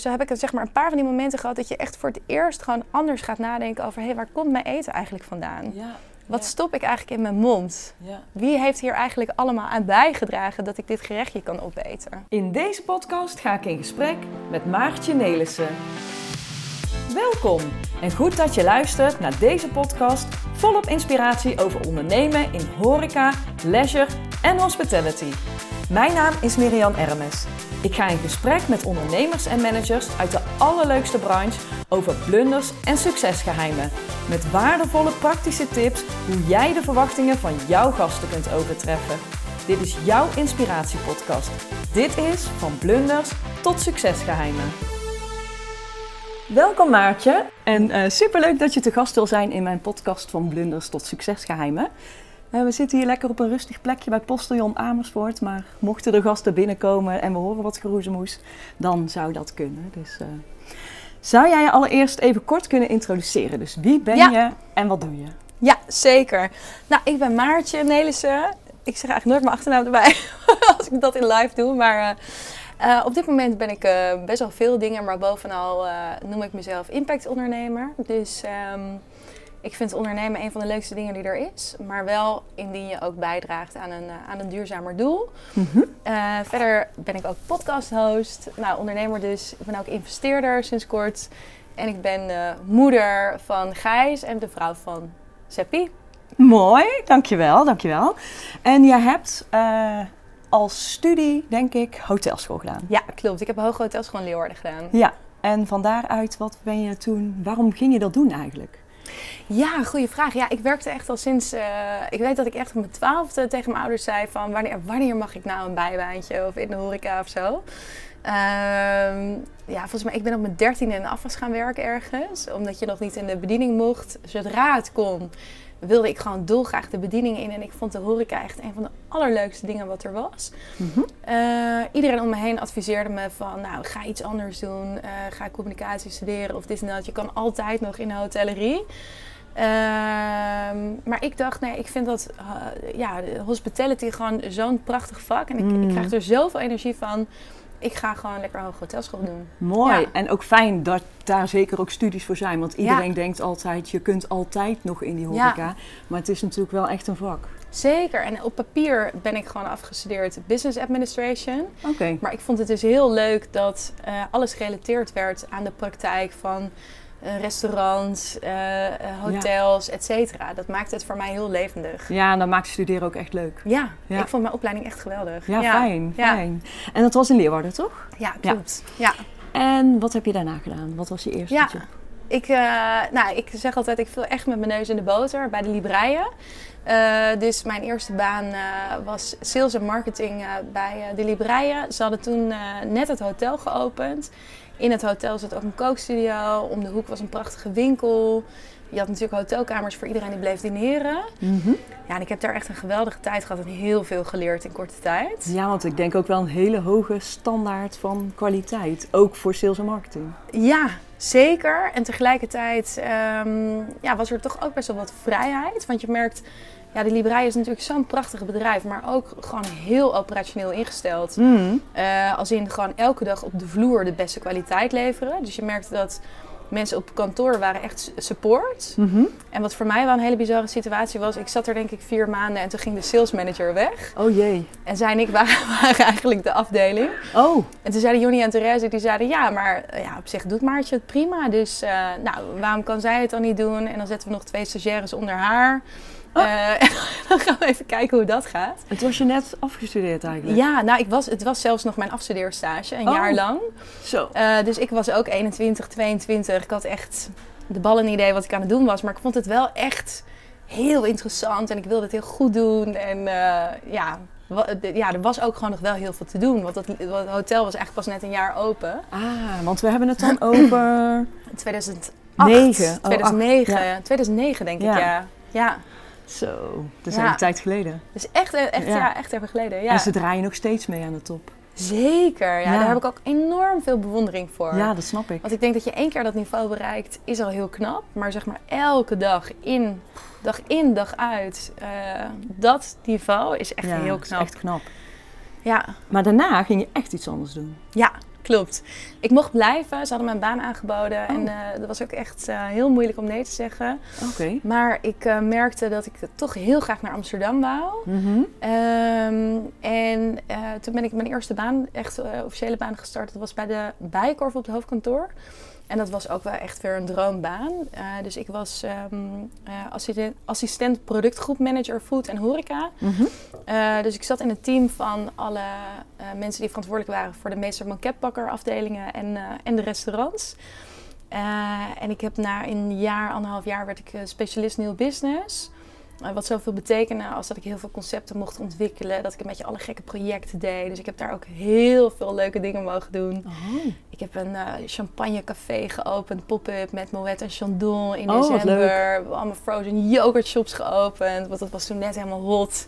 zo heb ik zeg maar een paar van die momenten gehad dat je echt voor het eerst gewoon anders gaat nadenken over, hé, hey, waar komt mijn eten eigenlijk vandaan? Ja. Wat stop ik eigenlijk in mijn mond? Ja. Wie heeft hier eigenlijk allemaal aan bijgedragen dat ik dit gerechtje kan opeten? In deze podcast ga ik in gesprek met Maartje Nelissen. Welkom en goed dat je luistert naar deze podcast volop inspiratie over ondernemen in horeca, leisure en hospitality. Mijn naam is Miriam Ermes. Ik ga in gesprek met ondernemers en managers uit de allerleukste branche over blunders en succesgeheimen. Met waardevolle praktische tips hoe jij de verwachtingen van jouw gasten kunt overtreffen. Dit is jouw inspiratiepodcast. Dit is van blunders tot succesgeheimen. Welkom Maartje en uh, superleuk dat je te gast wil zijn in mijn podcast van blunders tot succesgeheimen. Uh, we zitten hier lekker op een rustig plekje bij Postiljon Amersfoort, maar mochten er gasten binnenkomen en we horen wat geroezemoes, dan zou dat kunnen. Dus, uh, zou jij je allereerst even kort kunnen introduceren? Dus wie ben Ja. je en wat doe je? Ja, zeker. Nou, ik ben Maartje Nelissen. Ik zeg eigenlijk nooit mijn achternaam erbij als ik dat in live doe. Maar eh, eh, op dit moment ben ik eh, best wel veel dingen, maar bovenal eh, noem ik mezelf impactondernemer. Dus ehm, ik vind ondernemen een van de leukste dingen die er is. Maar wel indien je ook bijdraagt aan een, eh, aan een duurzamer doel. Eh, verder ben ik ook podcast-host. Nou, ondernemer dus. Ik ben ook investeerder sinds kort. En ik ben de moeder van Gijs en de vrouw van Seppi. Mooi, dankjewel, dankjewel. En jij hebt eh, als studie, denk ik, hotelschool gedaan. Ja, klopt. Ik heb Hoge Hotels gewoon Leeuwarden gedaan. Ja, en van daaruit, wat ben je toen, waarom ging je dat doen eigenlijk? Ja, goede vraag. Ja, ik werkte echt al sinds... eh, ik weet dat ik echt op mijn twaalfde tegen mijn ouders zei van... Wanneer, wanneer mag ik nou een bijbaantje of in de horeca of zo? Ehm, ja, volgens mij, ik ben op mijn dertiende in de afwas gaan werken ergens. Omdat je nog niet in de bediening mocht. Zodra het kon, wilde ik gewoon dolgraag de bediening in. En ik vond de horeca echt een van de allerleukste dingen wat er was. Eh, iedereen om me heen adviseerde me van, nou, ga iets anders doen. Eh, ga communicatie studeren of dit en dat. Je kan altijd nog in de hotellerie. Ehm, maar ik dacht, nee, ik vind dat eh, ja, hospitality gewoon zo'n prachtig vak. En ik, ik Mm. krijg er zoveel energie van. Ik ga gewoon lekker hoge hotelschool doen. Mooi. Ja. En ook fijn dat daar zeker ook studies voor zijn. Want iedereen Ja. denkt altijd, je kunt altijd nog in die Ja. horeca. Maar het is natuurlijk wel echt een vak. Zeker. En op papier ben ik gewoon afgestudeerd business administration. Oké. Maar ik vond het dus heel leuk dat eh, alles gerelateerd werd aan de praktijk van restaurants, eh, eh, hotels, et cetera. Dat maakte het voor mij heel levendig. Ja, en dat maakt studeren ook echt leuk. Ja, Ja. ik vond mijn opleiding echt geweldig. Ja, fijn, Ja. fijn. En dat was in Leeuwarden, toch? Ja, klopt. Ja. En wat heb je daarna gedaan? Wat was je eerste Ja. job? Ik, nou, ik zeg altijd, ik viel echt met mijn neus in de boter bij de Libreien. Eh, dus mijn eerste baan was sales en marketing bij de Libreien. Ze hadden toen net het hotel geopend. In het hotel zat ook een kookstudio. Om de hoek was een prachtige winkel. Je had natuurlijk hotelkamers voor iedereen die bleef dineren. Mhm. Ja, en ik heb daar echt een geweldige tijd gehad en heel veel geleerd in korte tijd. Ja, want ik denk ook wel een hele hoge standaard van kwaliteit. Ook voor sales en marketing. Ja, zeker. En tegelijkertijd ehm, ja, was er toch ook best wel wat vrijheid. Want je merkt, ja, de Librei is natuurlijk zo'n prachtig bedrijf, maar ook gewoon heel operationeel ingesteld. Eh, als in gewoon elke dag op de vloer de beste kwaliteit leveren. Dus je merkte dat mensen op kantoor waren echt support. Mhm. En wat voor mij wel een hele bizarre situatie was, ik zat er denk ik vier maanden en toen ging de sales manager weg. Oh jee. En zij en ik waren, waren eigenlijk de afdeling. Oh, En toen zeiden Jonny en Therese, die zeiden ja, maar eh, ja, op zich doet Maartje het prima. Dus eh, nou, waarom kan zij het dan niet doen? En dan zetten we nog twee stagiaires onder haar. Oh. Eh, en dan gaan we even kijken hoe dat gaat. het was je net afgestudeerd eigenlijk. Ja, nou, ik was, het was zelfs nog mijn afstudeerstage, een Oh. jaar lang. Zo. Eh, dus ik was ook 21, 22. Ik had echt de ballen idee wat ik aan het doen was. Maar ik vond het wel echt heel interessant. En ik wilde het heel goed doen. En eh, ja, ja, er was ook gewoon nog wel heel veel te doen. Want het, het hotel was eigenlijk pas net een jaar open. Ah, want we hebben het dan over... 2008. Negen. Oh, 2009. acht, ja. 2009 denk Ja. ik, ja. Ja, Zo, dat is Ja. een tijd geleden. dus echt, eh, echt, Ja. ja. echt even geleden. Ja. En ze draaien nog steeds mee aan de top. Zeker, ja, daar heb ik ook enorm veel bewondering voor. Ja, dat snap ik. Want ik denk dat je één keer dat niveau bereikt, is al heel knap. Maar zeg maar elke dag in, dag in, dag uit, eh, dat niveau is echt heel is knap. echt knap. Ja, Maar daarna ging je echt iets anders doen. ja, klopt. Ik mocht blijven. Ze hadden mijn baan aangeboden. En uh, dat was ook echt uh, heel moeilijk om nee te zeggen. Oké. Maar ik uh, merkte dat ik toch heel graag naar Amsterdam wou. Mm -hmm. um, en toen ben ik mijn eerste baan, echt officiële baan gestart. Dat was bij de Bijenkorf op het hoofdkantoor. En dat was ook wel echt weer een droombaan. Uh, dus ik was um, uh, assistent, assistent productgroepmanager food en horeca. Mm -hmm. uh, dus ik zat in het team van alle mensen die verantwoordelijk waren voor de meester banketbakker afdelingen en, en de restaurants. en ik heb na een jaar, anderhalf jaar, werd ik specialist nieuw business. Wat zoveel betekende als dat ik heel veel concepten mocht ontwikkelen. Dat ik een beetje alle gekke projecten deed. Dus ik heb daar ook heel veel leuke dingen mogen doen. Oh. Ik heb een uh, champagnecafé geopend, pop-up met Moet en Chandon in Oh, december. Allemaal frozen yoghurt shops geopend, want dat was toen net helemaal hot.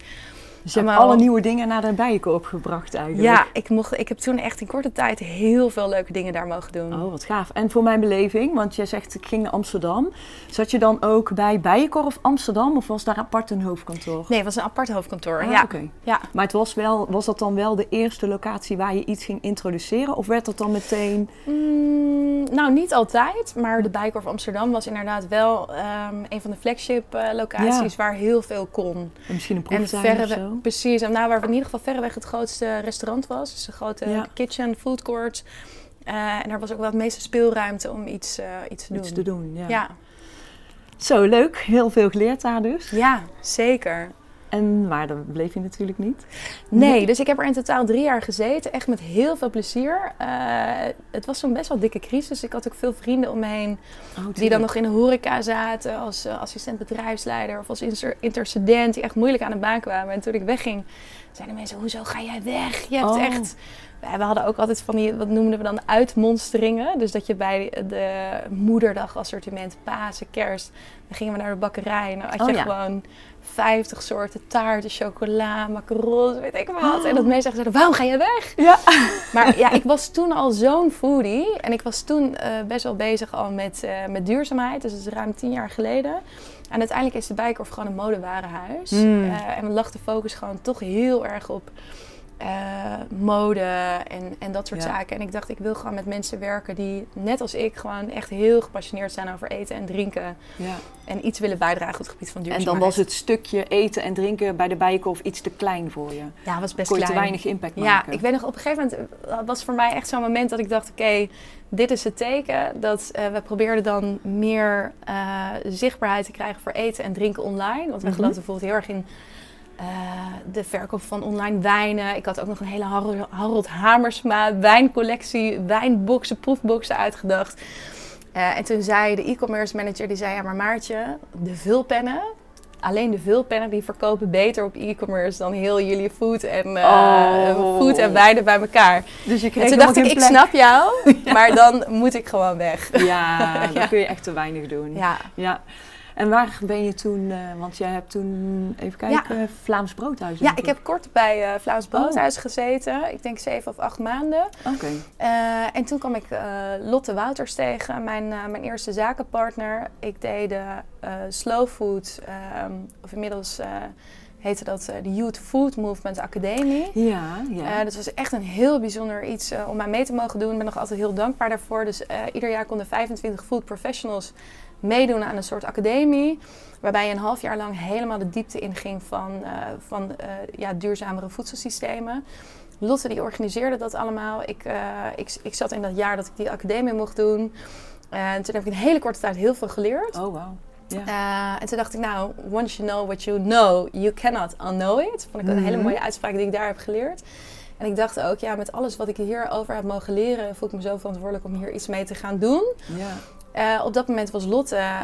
Dus je hebt alle nieuwe dingen naar de bijenkorf gebracht eigenlijk. Ja, ik, mocht, ik heb toen echt in korte tijd heel veel leuke dingen daar mogen doen. Oh, wat gaaf. En voor mijn beleving, want jij zegt ik ging naar Amsterdam. Zat je dan ook bij Bijenkorf Amsterdam of was daar apart een hoofdkantoor? Nee, het was een apart hoofdkantoor. Ah, ja. oké. ja. Maar het was, wel, was dat dan wel de eerste locatie waar je iets ging introduceren? Of werd dat dan meteen... Mm, nou, niet altijd, maar de Bijenkorf Amsterdam was inderdaad wel ehm, een van de flagship eh, locaties waar heel veel kon. Misschien een En proeftuin of verreweg, zo? precies. En nou, waar we in ieder geval verreweg het grootste restaurant was. Dus een grote Ja. kitchen, food court. Eh, en daar was ook wel het meeste speelruimte om iets, eh, iets te doen. Iets te doen, ja. Ja. Zo, leuk. Heel veel geleerd daar dus. ja, zeker. En, maar dat bleef je natuurlijk niet. Nee, dus ik heb er in totaal drie jaar gezeten. Echt met heel veel plezier. Eh, het was zo'n best wel dikke crisis. Ik had ook veel vrienden om me heen Oh, die dan nog in de horeca zaten als eh, assistent bedrijfsleider of als inter- intercedent die echt moeilijk aan de baan kwamen. En toen ik wegging, zeiden mensen, hoezo ga jij weg? Je hebt Oh. echt... We hadden ook altijd van die, wat noemden we dan, uitmonsteringen. Dus dat je bij de moederdag assortiment, Pasen, Kerst, dan gingen we naar de bakkerij en dan had je Oh, ja. gewoon 50 soorten taarten, chocola, macarons, weet ik wat. En dat mensen echt zeiden, waarom ga je weg? Ja. Maar ja, ik was toen al zo'n foodie. En ik was toen eh, best wel bezig al met, eh, met duurzaamheid. Dus dat is ruim tien jaar geleden. En uiteindelijk is de Bijenkorf gewoon een modewarenhuis. Mm. Eh, en lag de focus gewoon toch heel erg op eh, mode en, en dat soort Ja. zaken. En ik dacht, ik wil gewoon met mensen werken die net als ik gewoon echt heel gepassioneerd zijn over eten en drinken. ja. En iets willen bijdragen op het gebied van En duurzaamheid. dan was het stukje eten en drinken bij de Bijenkorf iets te klein voor je. Ja, was best Kon je te weinig impact Ja, maken. ik weet nog, op een gegeven moment eh, was voor mij echt zo'n moment dat ik dacht, oké, dit is het teken. Dat eh, we probeerden dan meer zichtbaarheid te krijgen voor eten en drinken online. Want we Mhm. geloofden bijvoorbeeld heel erg in eh, de verkoop van online wijnen. Ik had ook nog een hele Harold, Hamersma wijncollectie, wijnboxen, proefboxen uitgedacht. Eh, en toen zei de e-commerce manager, die zei, ja maar Maartje, de vulpennen... Alleen de vulpennen die verkopen beter op e-commerce dan heel jullie food en, Oh. food en wijnen bij elkaar. Dus je En toen dacht ik, ik snap jou, maar dan moet ik gewoon weg. plek. Ja, dan Ja. kun je echt te weinig doen. Ja, Ja. En waar ben je toen, eh, want jij hebt toen, even kijken, Vlaams Broodhuis. ja ik heb kort bij eh Vlaams Oh. Broodhuis gezeten. Ik denk zeven of acht maanden. Oké. Eh, en toen kwam ik Lotte Wouters tegen, mijn, mijn eerste zakenpartner. Ik deed de slow food, ehm, of inmiddels heette dat de Youth Food Movement Academie. Ja, ja. Eh, dat was echt een heel bijzonder iets om mij mee te mogen doen. Ik ben nog altijd heel dankbaar daarvoor. Dus ieder jaar konden 25 food professionals meedoen aan een soort academie. Waarbij je een half jaar lang helemaal de diepte inging van, eh, van eh, ja, duurzamere voedselsystemen. Lotte die organiseerde dat allemaal. Ik, eh, ik, ik zat in dat jaar dat ik die academie mocht doen. En toen heb ik in een hele korte tijd heel veel geleerd. oh. Ja. Eh, en toen dacht ik, nou, once you know what you know, you cannot unknow it. Vond ik een hele Mhm. mooie uitspraak die ik daar heb geleerd. En ik dacht ook, ja, met alles wat ik hierover heb mogen leren, voel ik me zo verantwoordelijk om hier iets mee te gaan doen. ja. Eh, op dat moment was Lotte eh,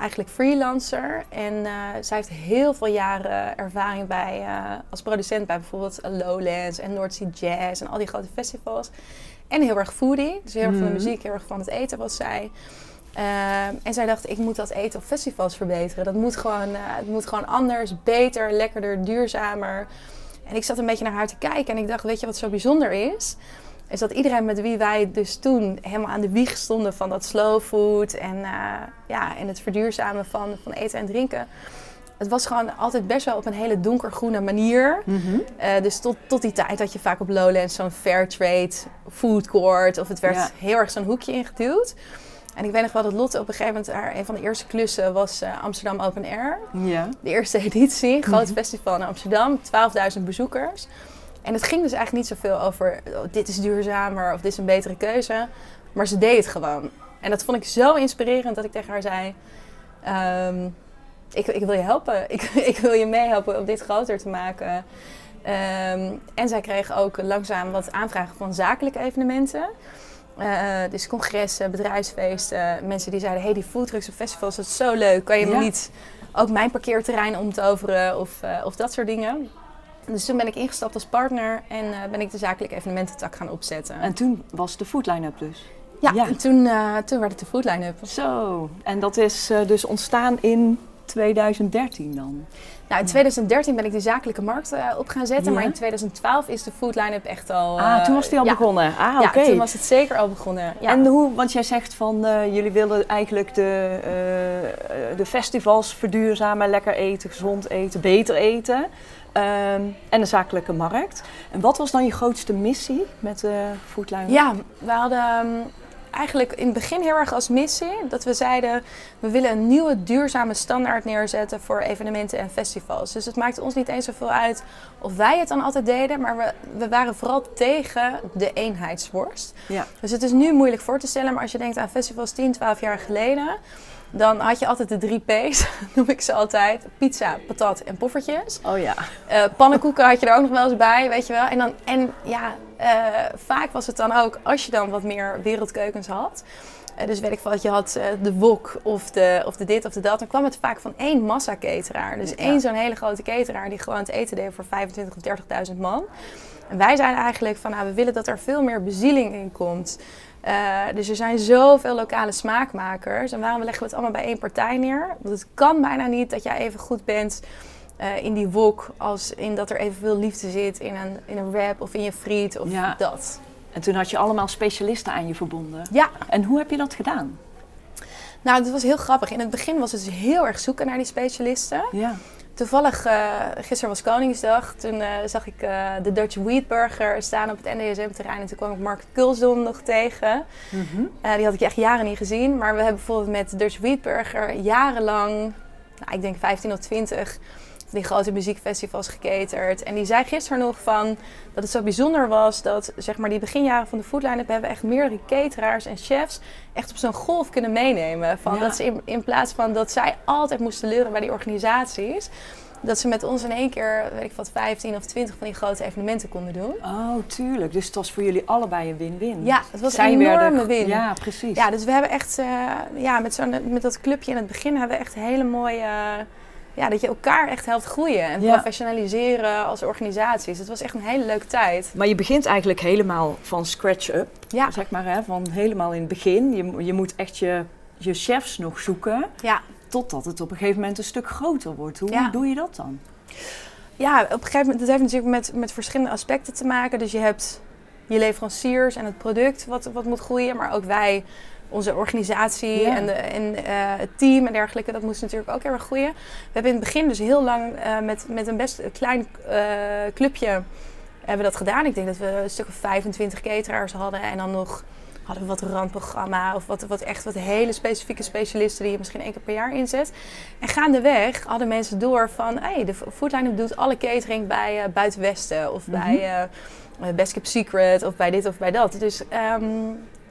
eigenlijk freelancer. En eh, zij heeft heel veel jaren ervaring bij, als producent bij bijvoorbeeld Lowlands en North Sea Jazz en al die grote festivals. En heel erg foodie, dus heel erg van de Mhm. muziek, heel erg van het eten was zij. En zij dacht, ik moet dat eten op festivals verbeteren. Dat moet gewoon, het moet gewoon anders, beter, lekkerder, duurzamer. En ik zat een beetje naar haar te kijken en ik dacht, weet je wat zo bijzonder is? Is dat iedereen met wie wij dus toen helemaal aan de wieg stonden van dat slow food en, eh, ja, en het verduurzamen van, van eten en drinken. het was gewoon altijd best wel op een hele donkergroene manier. Mhm. Eh, dus tot, tot die tijd had je vaak op Lowlands zo'n fair trade food court. Of het werd Ja. heel erg zo'n hoekje ingeduwd. En ik weet nog wel dat Lotte op een gegeven moment... Haar, een van de eerste klussen was eh, Amsterdam Open Air. Ja. De eerste editie, groot Mhm. festival in Amsterdam. 12.000 bezoekers. En het ging dus eigenlijk niet zoveel over... oh, dit is duurzamer of dit is een betere keuze. Maar ze deed het gewoon. En dat vond ik zo inspirerend dat ik tegen haar zei... ehm, ik, ik wil je helpen. Ik, ik wil je meehelpen om dit groter te maken. Ehm, en zij kreeg ook langzaam wat aanvragen van zakelijke evenementen. Eh, dus congressen, bedrijfsfeesten. Mensen die zeiden, hey, die foodtrucks op festivals, dat is zo leuk. Kan je me niet ook mijn parkeerterrein omtoveren of, eh, of dat soort dingen. Dus toen ben ik ingestapt als partner en eh, ben ik de zakelijke evenemententak gaan opzetten. En toen was de food line-up dus. ja, ja. en toen, eh, toen werd het de food line-up. Zo. En dat is eh, dus ontstaan in 2013 dan. Nou, in 2013 ben ik de zakelijke markt op gaan zetten, Ja. maar in 2012 is de food line-up echt al... ah, toen was die al ja. begonnen. Ah, Ja, oké. toen was het zeker al begonnen. Ja. En hoe, want jij zegt van jullie willen eigenlijk de, de festivals verduurzamen, lekker eten, gezond eten, beter eten. Ehm, en de zakelijke markt. En wat was dan je grootste missie met de Foodline? Ja, we hadden ehm, eigenlijk in het begin heel erg als missie dat we zeiden: we willen een nieuwe duurzame standaard neerzetten voor evenementen en festivals. Dus het maakte ons niet eens zoveel uit of wij het dan altijd deden, maar we, we waren vooral tegen de eenheidsworst. Ja. Dus het is nu moeilijk voor te stellen, maar als je denkt aan festivals 10, 12 jaar geleden. Dan had je altijd de drie P's, noem ik ze altijd. Pizza, patat en poffertjes. Oh ja. Eh, pannenkoeken had je er ook nog wel eens bij, weet je wel. En, dan, en ja, eh, vaak was het dan ook als je dan wat meer wereldkeukens had. Eh, dus weet ik veel, dat je had de wok of de, of de dit of de dat. Dan kwam het vaak van één massa-cateraar. Dus Ja. één zo'n hele grote cateraar die gewoon het eten deed voor 25 of 30.000 man. En wij zeiden eigenlijk van, nou, we willen dat er veel meer bezieling in komt. Eh, dus er zijn zoveel lokale smaakmakers. En waarom leggen we het allemaal bij één partij neer? Want het kan bijna niet dat jij even goed bent eh, in die wok als in dat er evenveel liefde zit in een, in een wrap of in je friet of Ja. dat. En toen had je allemaal specialisten aan je verbonden. Ja, En hoe heb je dat gedaan? nou, het was heel grappig. In het begin was het dus heel erg zoeken naar die specialisten. Ja. Toevallig, eh gisteren was Koningsdag. Toen eh, zag ik eh, de Dutch Wheat Burger staan op het NDSM-terrein. En toen kwam ik Mark Kulsdom nog tegen. Mhm. Die had ik echt jaren niet gezien. Maar we hebben bijvoorbeeld met de Dutch Wheat Burger jarenlang, nou, ik denk 15 of 20, van die grote muziekfestivals geketerd. En die zei gisteren nog van dat het zo bijzonder was dat zeg maar, die beginjaren van de Foodline hebben we echt meerdere cateraars en chefs echt op zo'n golf kunnen meenemen. Van Ja. dat ze in, in plaats van dat zij altijd moesten leuren bij die organisaties. Dat ze met ons in één keer, weet ik wat, 15 of 20 van die grote evenementen konden doen. Oh, tuurlijk. Dus het was voor jullie allebei een win-win. Ja, het was Zij een enorme werden- win. Ja, precies. Ja, dus we hebben echt, eh, ja, met, zo'n, met dat clubje in het begin hebben we echt hele mooie, ja, dat je elkaar echt helpt groeien en Ja. professionaliseren als organisaties. Het was echt een hele leuke tijd. Maar je begint eigenlijk helemaal van scratch up, Ja, zeg maar, hè? van helemaal in het begin. Je, je moet echt je, je chefs nog zoeken, ja. totdat het op een gegeven moment een stuk groter wordt. Hoe Ja. doe je dat dan? ja, op een gegeven moment, dat heeft natuurlijk met, met verschillende aspecten te maken. Dus je hebt je leveranciers en het product wat, wat moet groeien, maar ook wij, onze organisatie Ja. en, de, en eh, het team en dergelijke, dat moest natuurlijk ook heel erg groeien. We hebben in het begin dus heel lang eh, met, met een best klein eh, clubje hebben dat gedaan. Ik denk dat we een stuk of 25 cateraars hadden en dan nog hadden we wat randprogramma of wat, wat echt wat hele specifieke specialisten die je misschien één keer per jaar inzet. En gaandeweg hadden mensen door van, hey, de Foodline doet alle catering bij eh Buitenwesten of Mhm. bij Best Kept Secret of bij dit of bij dat. Dus ehm,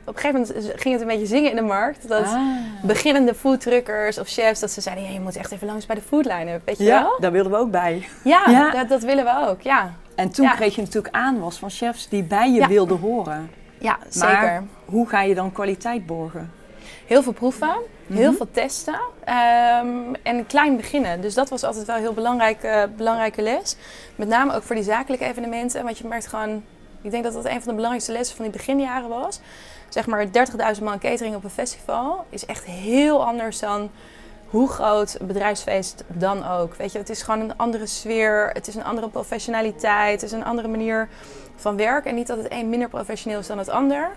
op een gegeven moment ging het een beetje zingen in de markt. Dat Ah. beginnende foodtruckers of chefs, dat ze zeiden, ja, je moet echt even langs bij de Foodline, weet je Ja, wel? daar wilden we ook bij. Ja, Ja. Dat, dat willen we ook, ja. En toen Ja. kreeg je natuurlijk aanwas van chefs die bij je wilden horen. Ja, Maar zeker. hoe ga je dan kwaliteit borgen? Heel veel proeven, heel Mhm. veel testen ehm, en klein beginnen. Dus dat was altijd wel een heel belangrijke, belangrijke les. Met name ook voor die zakelijke evenementen. Want je merkt gewoon, ik denk dat dat een van de belangrijkste lessen van die beginjaren was. Zeg maar 30.000 man catering op een festival is echt heel anders dan hoe groot een bedrijfsfeest dan ook. Weet je, het is gewoon een andere sfeer, het is een andere professionaliteit, het is een andere manier van werk. En niet dat het een minder professioneel is dan het ander.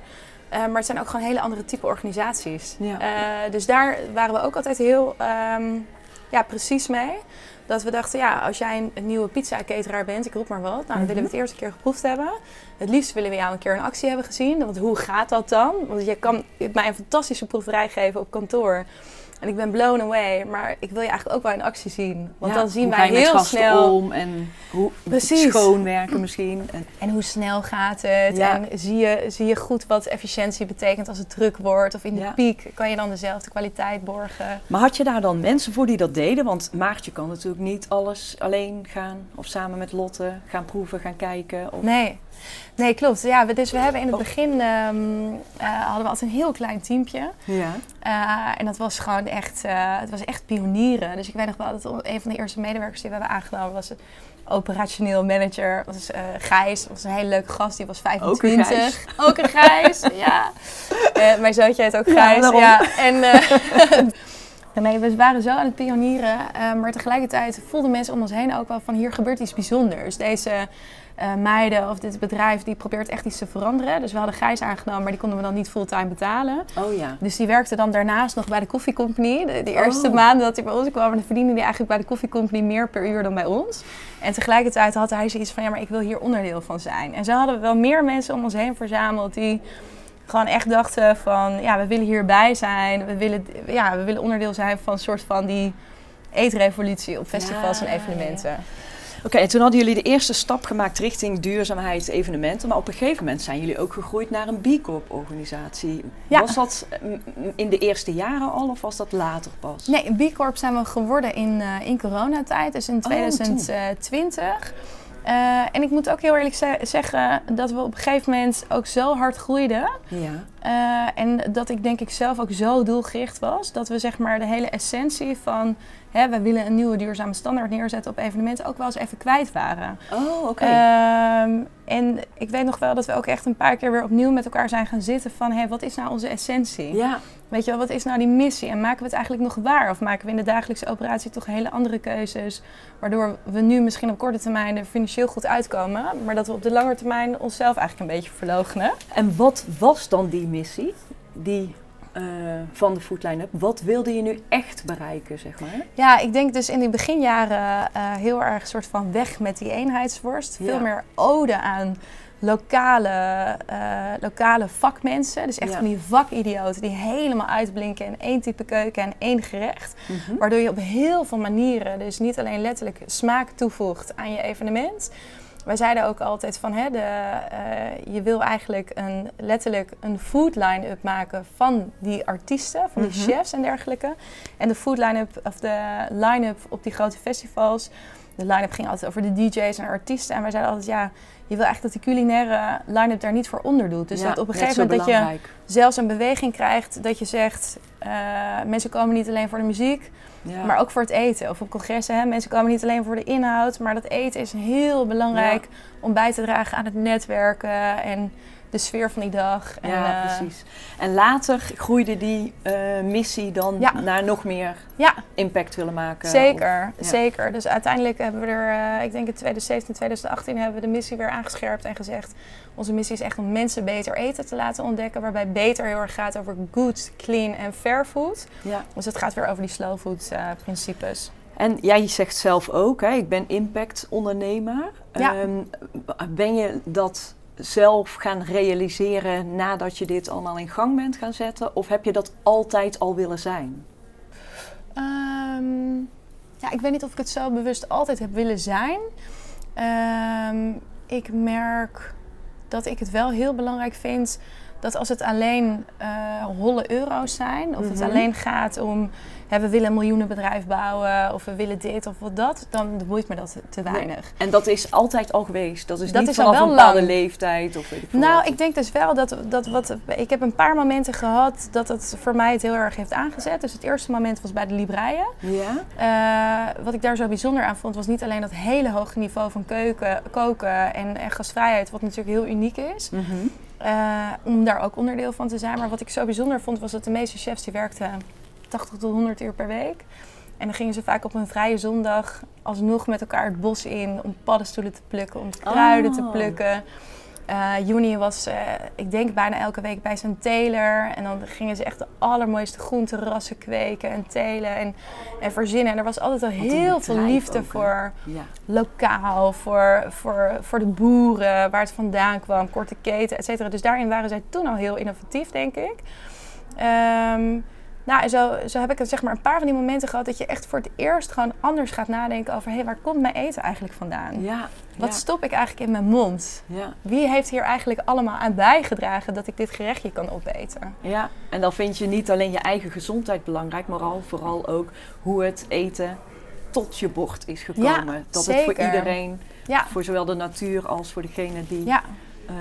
Eh, maar het zijn ook gewoon hele andere type organisaties. Ja. Eh, dus daar waren we ook altijd heel ehm, ja, precies mee. Dat we dachten, ja, als jij een, nieuwe pizza-cateraar bent, ik roep maar wat. Nou, dan willen we het eerst een keer geproefd hebben. Het liefst willen we jou een keer een actie hebben gezien. Want hoe gaat dat dan? Want je kan mij een fantastische proeverij geven op kantoor. En ik ben blown away, maar ik wil je eigenlijk ook wel in actie zien. Want Ja, dan zien wij heel snel. om en hoe Precies. schoonwerken misschien. En, En hoe snel gaat het? Ja. En zie je, zie je goed wat efficiëntie betekent als het druk wordt? Of in de Ja. piek kan je dan dezelfde kwaliteit borgen? maar had je daar dan mensen voor die dat deden? Want Maartje kan natuurlijk niet alles alleen gaan of samen met Lotte gaan proeven, gaan kijken. Of... Nee. Nee, klopt. Ja, we, dus we hebben in het Oh. begin eh, hadden we altijd een heel klein teampje. Ja. Eh, en dat was gewoon echt, eh, het was echt pionieren. Dus ik weet nog wel dat een van de eerste medewerkers die we hebben aangenomen was een operationeel manager. Dat was Gijs. Dat was een hele leuke gast. Die was 25. Gijs. Ook een Gijs, ja. Mijn zoontje heet ook Gijs. Ja, en nee, we waren zo aan het pionieren. maar tegelijkertijd voelden mensen om ons heen ook wel van hier gebeurt iets bijzonders. Deze eh, meiden of dit bedrijf die probeert echt iets te veranderen. Dus we hadden Gijs aangenomen, maar die konden we dan niet fulltime betalen. Oh ja. Dus die werkte dan daarnaast nog bij de koffiecompany. De, de eerste Oh. maanden dat hij bij ons kwam, dan verdiende hij eigenlijk bij de koffiecompany meer per uur dan bij ons. En tegelijkertijd had hij zoiets van, ja, maar ik wil hier onderdeel van zijn. En zo hadden we wel meer mensen om ons heen verzameld die gewoon echt dachten van, ja, we willen hierbij zijn. We willen, ja, we willen onderdeel zijn van een soort van die eetrevolutie op festivals Ja, en evenementen. Oké, en toen hadden jullie de eerste stap gemaakt richting duurzaamheid, evenementen. Maar op een gegeven moment zijn jullie ook gegroeid naar een B Corp organisatie. Ja. Was dat mm, in de eerste jaren al of was dat later pas? Nee, B Corp zijn we geworden in, eh, in coronatijd, dus in Oh, toen. 2020. Eh, en ik moet ook heel eerlijk ze- zeggen dat we op een gegeven moment ook zo hard groeiden. Ja. eh, en dat ik denk ik zelf ook zo doelgericht was. Dat we zeg maar de hele essentie van... Hè, we willen een nieuwe duurzame standaard neerzetten op evenementen... ook wel eens even kwijt waren. Oh, oké. Ehm, en ik weet nog wel dat we ook echt een paar keer weer opnieuw met elkaar zijn gaan zitten van... Hé, wat is nou onze essentie? ja. Weet je wel, wat is nou die missie? En maken we het eigenlijk nog waar? Of maken we in de dagelijkse operatie toch hele andere keuzes? Waardoor we nu misschien op korte termijn er financieel goed uitkomen. Maar dat we op de lange termijn onszelf eigenlijk een beetje verloochenen. En wat was dan die missie die, eh, van de Food Line-up? Wat wilde je nu echt bereiken, zeg maar? Ja, ik denk dus in die beginjaren eh, heel erg soort van weg met die eenheidsworst. Ja. Veel meer ode aan lokale, eh, lokale vakmensen. Dus echt Ja. van die vakidioten die helemaal uitblinken in één type keuken en één gerecht. Waardoor je op heel veel manieren, dus niet alleen letterlijk smaak toevoegt aan je evenement. Wij zeiden ook altijd van, hè, de, eh, je wil eigenlijk een, letterlijk een food line-up maken van die artiesten, van die Mhm. chefs en dergelijke. En de food line-up, of de line-up op die grote festivals, de line-up ging altijd over de DJ's en artiesten. En wij zeiden altijd, ja, je wil echt dat de culinaire line-up daar niet voor onder doet. Dus Ja, dat op een gegeven moment dat je zelfs een beweging krijgt dat je zegt, eh, mensen komen niet alleen voor de muziek, Ja. maar ook voor het eten. Of op congressen, hè, mensen komen niet alleen voor de inhoud, maar dat eten is heel belangrijk om bij te dragen aan het netwerken en de sfeer van die dag. En, ja, eh, precies. En later groeide die eh, missie dan Ja. naar nog meer Ja, impact willen maken. zeker, ja. zeker. Dus uiteindelijk hebben we er, eh, ik denk in 2017, 2018 hebben we de missie weer aangescherpt en gezegd, onze missie is echt om mensen beter eten te laten ontdekken, waarbij beter heel erg gaat over good, clean en fair food. Ja. Dus het gaat weer over die slow food principes. En jij zegt zelf ook, hè, ik ben impact ondernemer. Ja. Ehm, ben je dat zelf gaan realiseren nadat je dit allemaal in gang bent gaan zetten? Of heb je dat altijd al willen zijn? Ehm, ja, ik weet niet of ik het zo bewust altijd heb willen zijn. Ehm, ik merk dat ik het wel heel belangrijk vind dat als het alleen eh, holle euro's zijn, of het Mhm. alleen gaat om hè, we willen een miljoenenbedrijf bouwen, of we willen dit of wat dat, dan boeit me dat te weinig. En dat is altijd al geweest? Dat is Dat niet is al vanaf wel een bepaalde lang. leeftijd? Of weet ik Nou, wat? ik denk dus wel dat, dat wat. Ik heb een paar momenten gehad dat het voor mij het heel erg heeft aangezet. Dus het eerste moment was bij de Libreien. Ja? Eh, wat ik daar zo bijzonder aan vond, was niet alleen dat hele hoge niveau van keuken, koken en, en gastvrijheid, wat natuurlijk heel uniek is. Mhm. eh, om daar ook onderdeel van te zijn. Maar wat ik zo bijzonder vond, was dat de meeste chefs die werkten 80 tot 100 uur per week. En dan gingen ze vaak op een vrije zondag alsnog met elkaar het bos in om paddenstoelen te plukken, om kruiden te Oh. plukken. Uh, Juni was, uh, ik denk, bijna elke week bij zijn teler. En dan gingen ze echt de allermooiste groenterassen kweken en telen en, en verzinnen. En er was altijd al heel veel liefde ook, voor ja. lokaal, voor, voor, voor de boeren, waar het vandaan kwam, korte keten, et cetera. Dus daarin waren zij toen al heel innovatief, denk ik. Um, nou, en zo, zo heb ik het, zeg maar een paar van die momenten gehad dat je echt voor het eerst gewoon anders gaat nadenken over: hé, hey, waar komt mijn eten eigenlijk vandaan? Ja, Wat stop ik eigenlijk in mijn mond? Ja. Wie heeft hier eigenlijk allemaal aan bijgedragen dat ik dit gerechtje kan opeten? Ja, en dan vind je niet alleen je eigen gezondheid belangrijk, maar al, vooral ook hoe het eten tot je bord is gekomen. Ja, dat zeker. het voor iedereen, ja. voor zowel de natuur als voor degene die. Ja. Uh,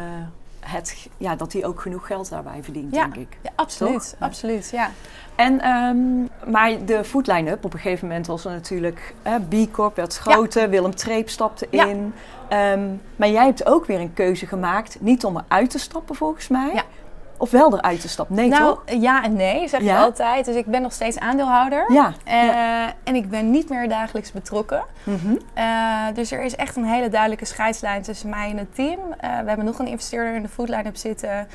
het, ja, dat hij ook genoeg geld daarbij verdient, denk ik. Ja, absoluut. absoluut ja. En, um, maar de food line-up, op een gegeven moment was er natuurlijk B Corp werd groter, Willem Treep stapte in. Um, maar jij hebt ook weer een keuze gemaakt, niet om eruit te stappen volgens mij. Ja. Of wel eruit te stappen? Nee, nou, toch? Ja en nee, zeg je altijd. Dus ik ben nog steeds aandeelhouder. Ja. Uh, en ik ben niet meer dagelijks betrokken. Mm -hmm. uh, dus er is echt een hele duidelijke scheidslijn tussen mij en het team. Uh, we hebben nog een investeerder in de food line-up zitten.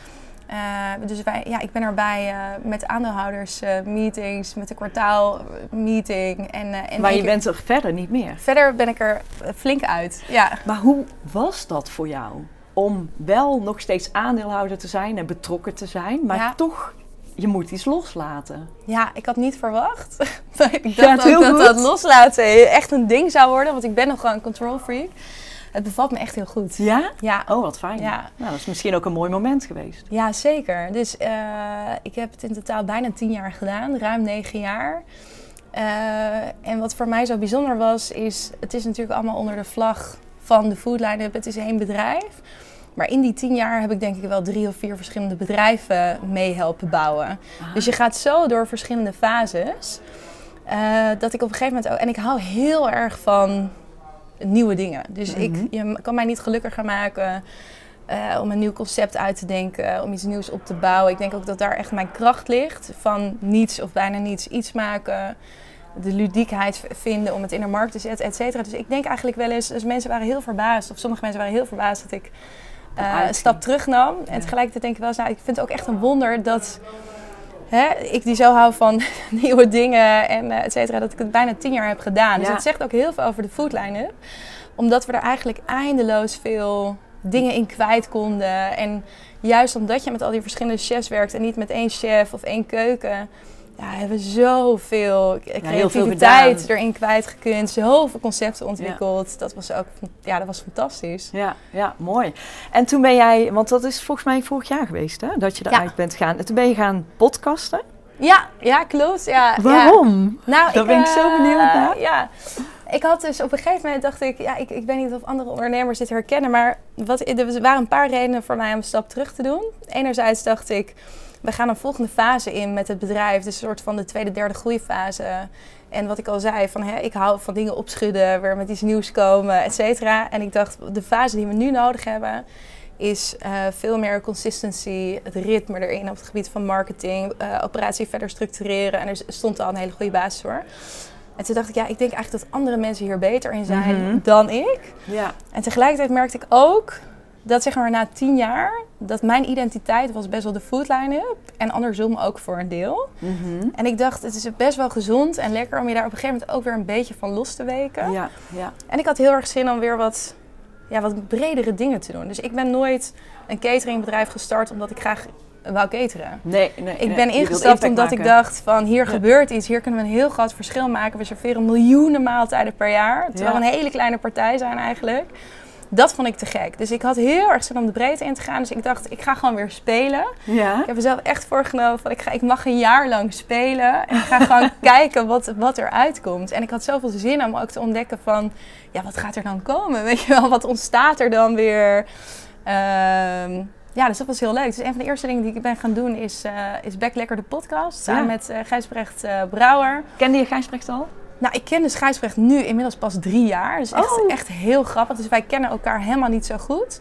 Dus wij, ja, ik ben erbij met aandeelhouders meetings, met de kwartaalmeeting. En, en maar je bent er verder niet meer? Verder ben ik er flink uit, ja. Maar hoe was dat voor jou? om wel nog steeds aandeelhouder te zijn en betrokken te zijn, maar toch, je moet iets loslaten. Ja, ik had niet verwacht. ik dacht ja, ook dat dat loslaten echt een ding zou worden, want ik ben nog gewoon een control freak. Het bevalt me echt heel goed. Ja? Ja. Oh, wat fijn. Ja. Nou, dat is misschien ook een mooi moment geweest. Ja, zeker. Dus uh, ik heb het in totaal bijna tien jaar gedaan, ruim negen jaar. Uh, en wat voor mij zo bijzonder was, is het is natuurlijk allemaal onder de vlag van de Food Line-up. Het is één bedrijf. Maar in die tien jaar heb ik denk ik wel drie of vier verschillende bedrijven mee helpen bouwen. Ah. Dus je gaat zo door verschillende fases. Uh, dat ik op een gegeven moment ook. En ik hou heel erg van nieuwe dingen. Dus ik, mhm. je kan mij niet gelukkiger maken. Uh, om een nieuw concept uit te denken, om iets nieuws op te bouwen. Ik denk ook dat daar echt mijn kracht ligt. Van niets of bijna niets iets maken. De ludiekheid vinden om het in de markt te zetten, et cetera. Dus ik denk eigenlijk wel eens, dus mensen waren heel verbaasd, of sommige mensen waren heel verbaasd dat ik uh, een stap terugnam. En tegelijkertijd denk ik wel eens, nou, ik vind het ook echt een wonder dat hè, ik die zo hou van nieuwe dingen en uh, et cetera, dat ik het bijna tien jaar heb gedaan. Dus het zegt ook heel veel over de foodline Omdat we er eigenlijk eindeloos veel dingen in kwijt konden. En juist omdat je met al die verschillende chefs werkt en niet met één chef of één keuken ja, hebben zoveel creativiteit ja, erin kwijtgekund. Zoveel concepten ontwikkeld. Dat was ook ja, dat was fantastisch. Ja, ja, mooi. En toen ben jij, want dat is volgens mij vorig jaar geweest, hè? Dat je eruit bent gegaan. En toen ben je gaan podcasten. Ja, ja, klopt. Ja, Waarom? Nou, Daar ben ik zo eh, benieuwd naar. Ja, ik had dus op een gegeven moment dacht ik, ja, ik, ik weet niet of andere ondernemers dit herkennen, maar wat, er waren een paar redenen voor mij om een stap terug te doen. Enerzijds dacht ik, we gaan een volgende fase in met het bedrijf. Dus een soort van de tweede, derde groeifase. En wat ik al zei, van, hè, ik hou van dingen opschudden, weer met iets nieuws komen, et cetera. En ik dacht, de fase die we nu nodig hebben, is uh, veel meer consistency, het ritme erin op het gebied van marketing, uh, operatie verder structureren. En er stond al een hele goede basis voor. En toen dacht ik, ja, ik denk eigenlijk dat andere mensen hier beter in zijn mhm. dan ik. Ja. En tegelijkertijd merkte ik ook dat zeg maar na tien jaar, dat mijn identiteit was best wel de food line-up. En andersom ook voor een deel. Mm En ik dacht, het is best wel gezond en lekker om je daar op een gegeven moment ook weer een beetje van los te weken. Ja, ja. En ik had heel erg zin om weer wat, ja, wat bredere dingen te doen. Dus ik ben nooit een cateringbedrijf gestart omdat ik graag wou cateren. Nee, nee. Ik ben ingestapt omdat ik dacht van hier gebeurt iets, hier kunnen we een heel groot verschil maken. We serveren miljoenen maaltijden per jaar, terwijl we een hele kleine partij zijn eigenlijk. Dat vond ik te gek. Dus ik had heel erg zin om de breedte in te gaan. Dus ik dacht, ik ga gewoon weer spelen. Ja. Ik heb mezelf echt voorgenomen van ik, ga, ik mag een jaar lang spelen. En ik ga gewoon kijken wat, wat er uitkomt. En ik had zoveel zin om ook te ontdekken van, ja, wat gaat er dan komen? Weet je wel, wat ontstaat er dan weer? Ehm, ja, dus dat was heel leuk. Dus een van de eerste dingen die ik ben gaan doen is, uh, is Back Lekker de podcast. Samen met uh, Gijsbrecht uh, Brouwer. Kende je Gijsbrecht al? Nou, ik ken de Gijsbrecht nu inmiddels pas drie jaar. Dus echt, oh. echt heel grappig. Dus wij kennen elkaar helemaal niet zo goed.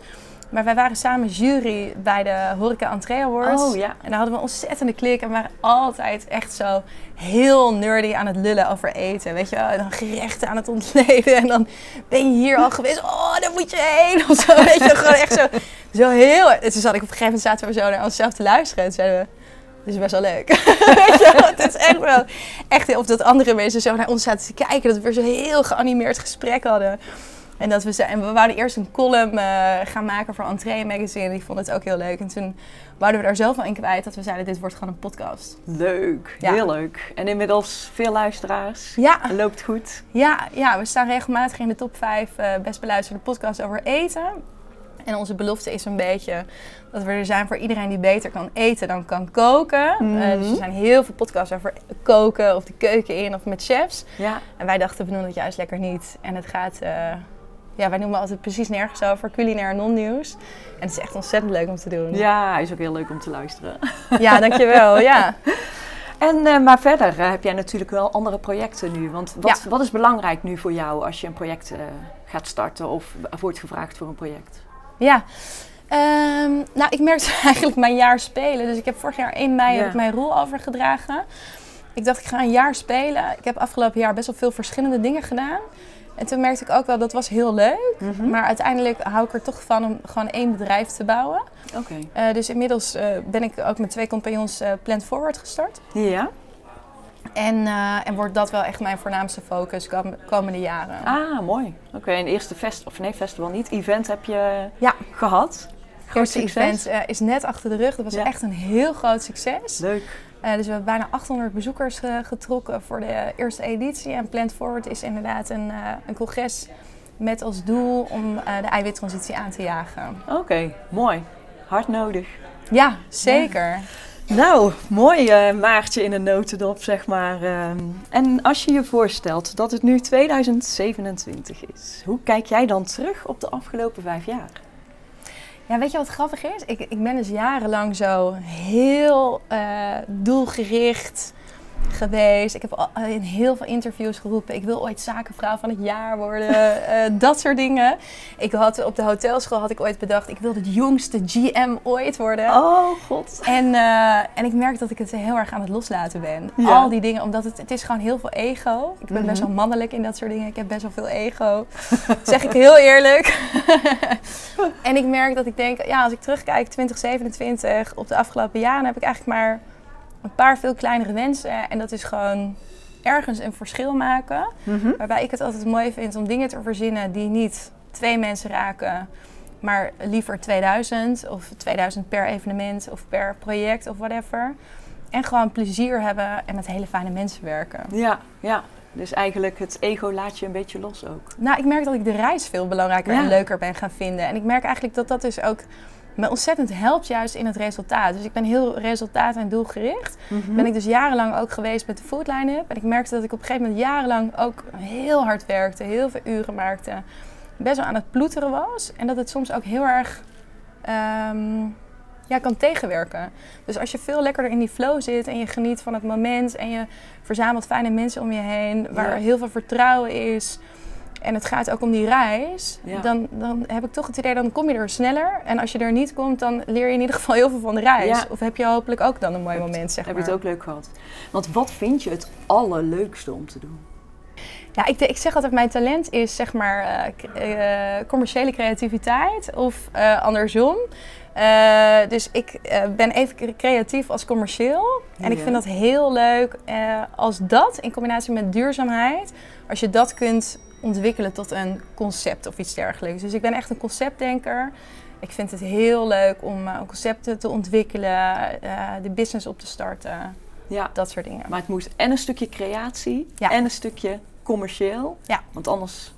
Maar wij waren samen jury bij de Horeca Entree Awards. Oh, ja. En daar hadden we ontzettende klik. En we waren altijd echt zo heel nerdy aan het lullen over eten. Weet je? En dan gerechten aan het ontleden. En dan ben je hier al geweest. Oh, daar moet je heen. Of zo, weet je, gewoon echt zo Zo heel... En toen zat ik op een gegeven moment zaten we zo naar onszelf te luisteren. En zeiden we, dit is best wel leuk. Weet je wel? Het is echt wel... Echt, of dat andere mensen zo naar ons zaten te kijken. Dat we zo heel geanimeerd gesprek hadden. En, dat we, ze- en we wouden eerst een column eh, gaan maken voor Entree Magazine. Die vond het ook heel leuk. En toen wouden we daar zelf wel in kwijt dat we zeiden, dit wordt gewoon een podcast. Leuk, Ja. heel leuk. En inmiddels veel luisteraars. Ja, Loopt goed. ja, ja, we staan regelmatig in de top 5 eh, best beluisterde podcasts over eten. En onze belofte is een beetje dat we er zijn voor iedereen die beter kan eten dan kan koken. Mhm. Eh, dus er zijn heel veel podcasts over koken of de keuken in of met chefs. Ja, En wij dachten, we doen het juist lekker niet. En het gaat, eh, ja, wij noemen altijd precies nergens over, culinair non-nieuws. En het is echt ontzettend leuk om te doen. ja is ook heel leuk om te luisteren. ja dankjewel. Ja. En, eh, maar verder heb jij natuurlijk wel andere projecten nu. Want wat, Ja. wat is belangrijk nu voor jou als je een project gaat starten of wordt gevraagd voor een project? Ja. Ehm, nou, ik merkte eigenlijk mijn jaar spelen. Dus ik heb vorig jaar 1 mei Ja. heb ik mijn rol overgedragen. Ik dacht, ik ga een jaar spelen. Ik heb afgelopen jaar best wel veel verschillende dingen gedaan. En toen merkte ik ook wel, dat was heel leuk. Mhm. Maar uiteindelijk hou ik er toch van om gewoon één bedrijf te bouwen. Oké. Eh, dus inmiddels eh, ben ik ook met twee compagnons eh Plant Forward gestart. Ja? En, eh, en wordt dat wel echt mijn voornaamste focus kom- komende jaren. Ah, mooi. Oké, en de eerste fest, of nee, festival niet, event heb je Ja. gehad. Groot eerste succes. event eh, is net achter de rug. Dat was Ja. echt een heel groot succes. Leuk. Eh, dus we hebben bijna 800 bezoekers getrokken voor de eerste editie. En Plant Forward is inderdaad een, een congres met als doel om de eiwittransitie aan te jagen. Oké, mooi. Hard nodig. Ja, zeker. Nou, mooi eh, Maartje in een notendop, zeg maar. ehm. en als je je voorstelt dat het nu 2027 is, hoe kijk jij dan terug op de afgelopen vijf jaar? Ja, weet je wat grappig is? Ik, ik ben dus jarenlang zo heel eh, doelgericht geweest. Ik heb al- in heel veel interviews geroepen, ik wil ooit zakenvrouw van het jaar worden. eh, dat soort dingen. Ik had, op de hotelschool had ik ooit bedacht, ik wil de jongste GM ooit worden. Oh, god. En, eh, en ik merk dat ik het heel erg aan het loslaten ben. Ja. Al die dingen, omdat het, het is gewoon heel veel ego. Ik ben Mhm. best wel mannelijk in dat soort dingen. Ik heb best wel veel ego. zeg ik heel eerlijk. en ik merk dat ik denk, ja, als ik terugkijk 2027 op de afgelopen jaren, heb ik eigenlijk maar een paar veel kleinere wensen. En dat is gewoon ergens een verschil maken. Mhm. Waarbij ik het altijd mooi vind om dingen te verzinnen die niet twee mensen raken, maar liever 2000 of 2000 per evenement of per project of whatever. En gewoon plezier hebben en met hele fijne mensen werken. Ja, ja. Dus eigenlijk het ego laat je een beetje los ook. Nou, ik merk dat ik de reis veel belangrijker Ja. en leuker ben gaan vinden. En ik merk eigenlijk dat dat dus ook me ontzettend helpt juist in het resultaat. Dus ik ben heel resultaat- en doelgericht. Mhm. Ben ik dus jarenlang ook geweest met de food line-up. En ik merkte dat ik op een gegeven moment jarenlang ook heel hard werkte. Heel veel uren maakte. Best wel aan het ploeteren was. En dat het soms ook heel erg ehm, ja, kan tegenwerken. Dus als je veel lekkerder in die flow zit en je geniet van het moment. En je verzamelt fijne mensen om je heen. Waar Ja. heel veel vertrouwen is. En het gaat ook om die reis. Ja. Dan, dan heb ik toch het idee, dan kom je er sneller. En als je er niet komt, dan leer je in ieder geval heel veel van de reis. Ja. Of heb je hopelijk ook dan een mooi Heb- moment, zeg Heb maar. je het ook leuk gehad? Want wat vind je het allerleukste om te doen? Ja, ik, ik zeg altijd, mijn talent is zeg maar eh, eh, commerciële creativiteit of eh, andersom. Dus ik ben even cre- creatief als commercieel. En ik vind dat heel leuk als dat in combinatie met duurzaamheid, als je dat kunt ontwikkelen tot een concept of iets dergelijks. Dus ik ben echt een conceptdenker. Ik vind het heel leuk om eh, concepten te ontwikkelen, eh, de business op te starten, Ja, dat soort dingen. maar het moet en een stukje creatie Ja. en een stukje commercieel. Ja. Want anders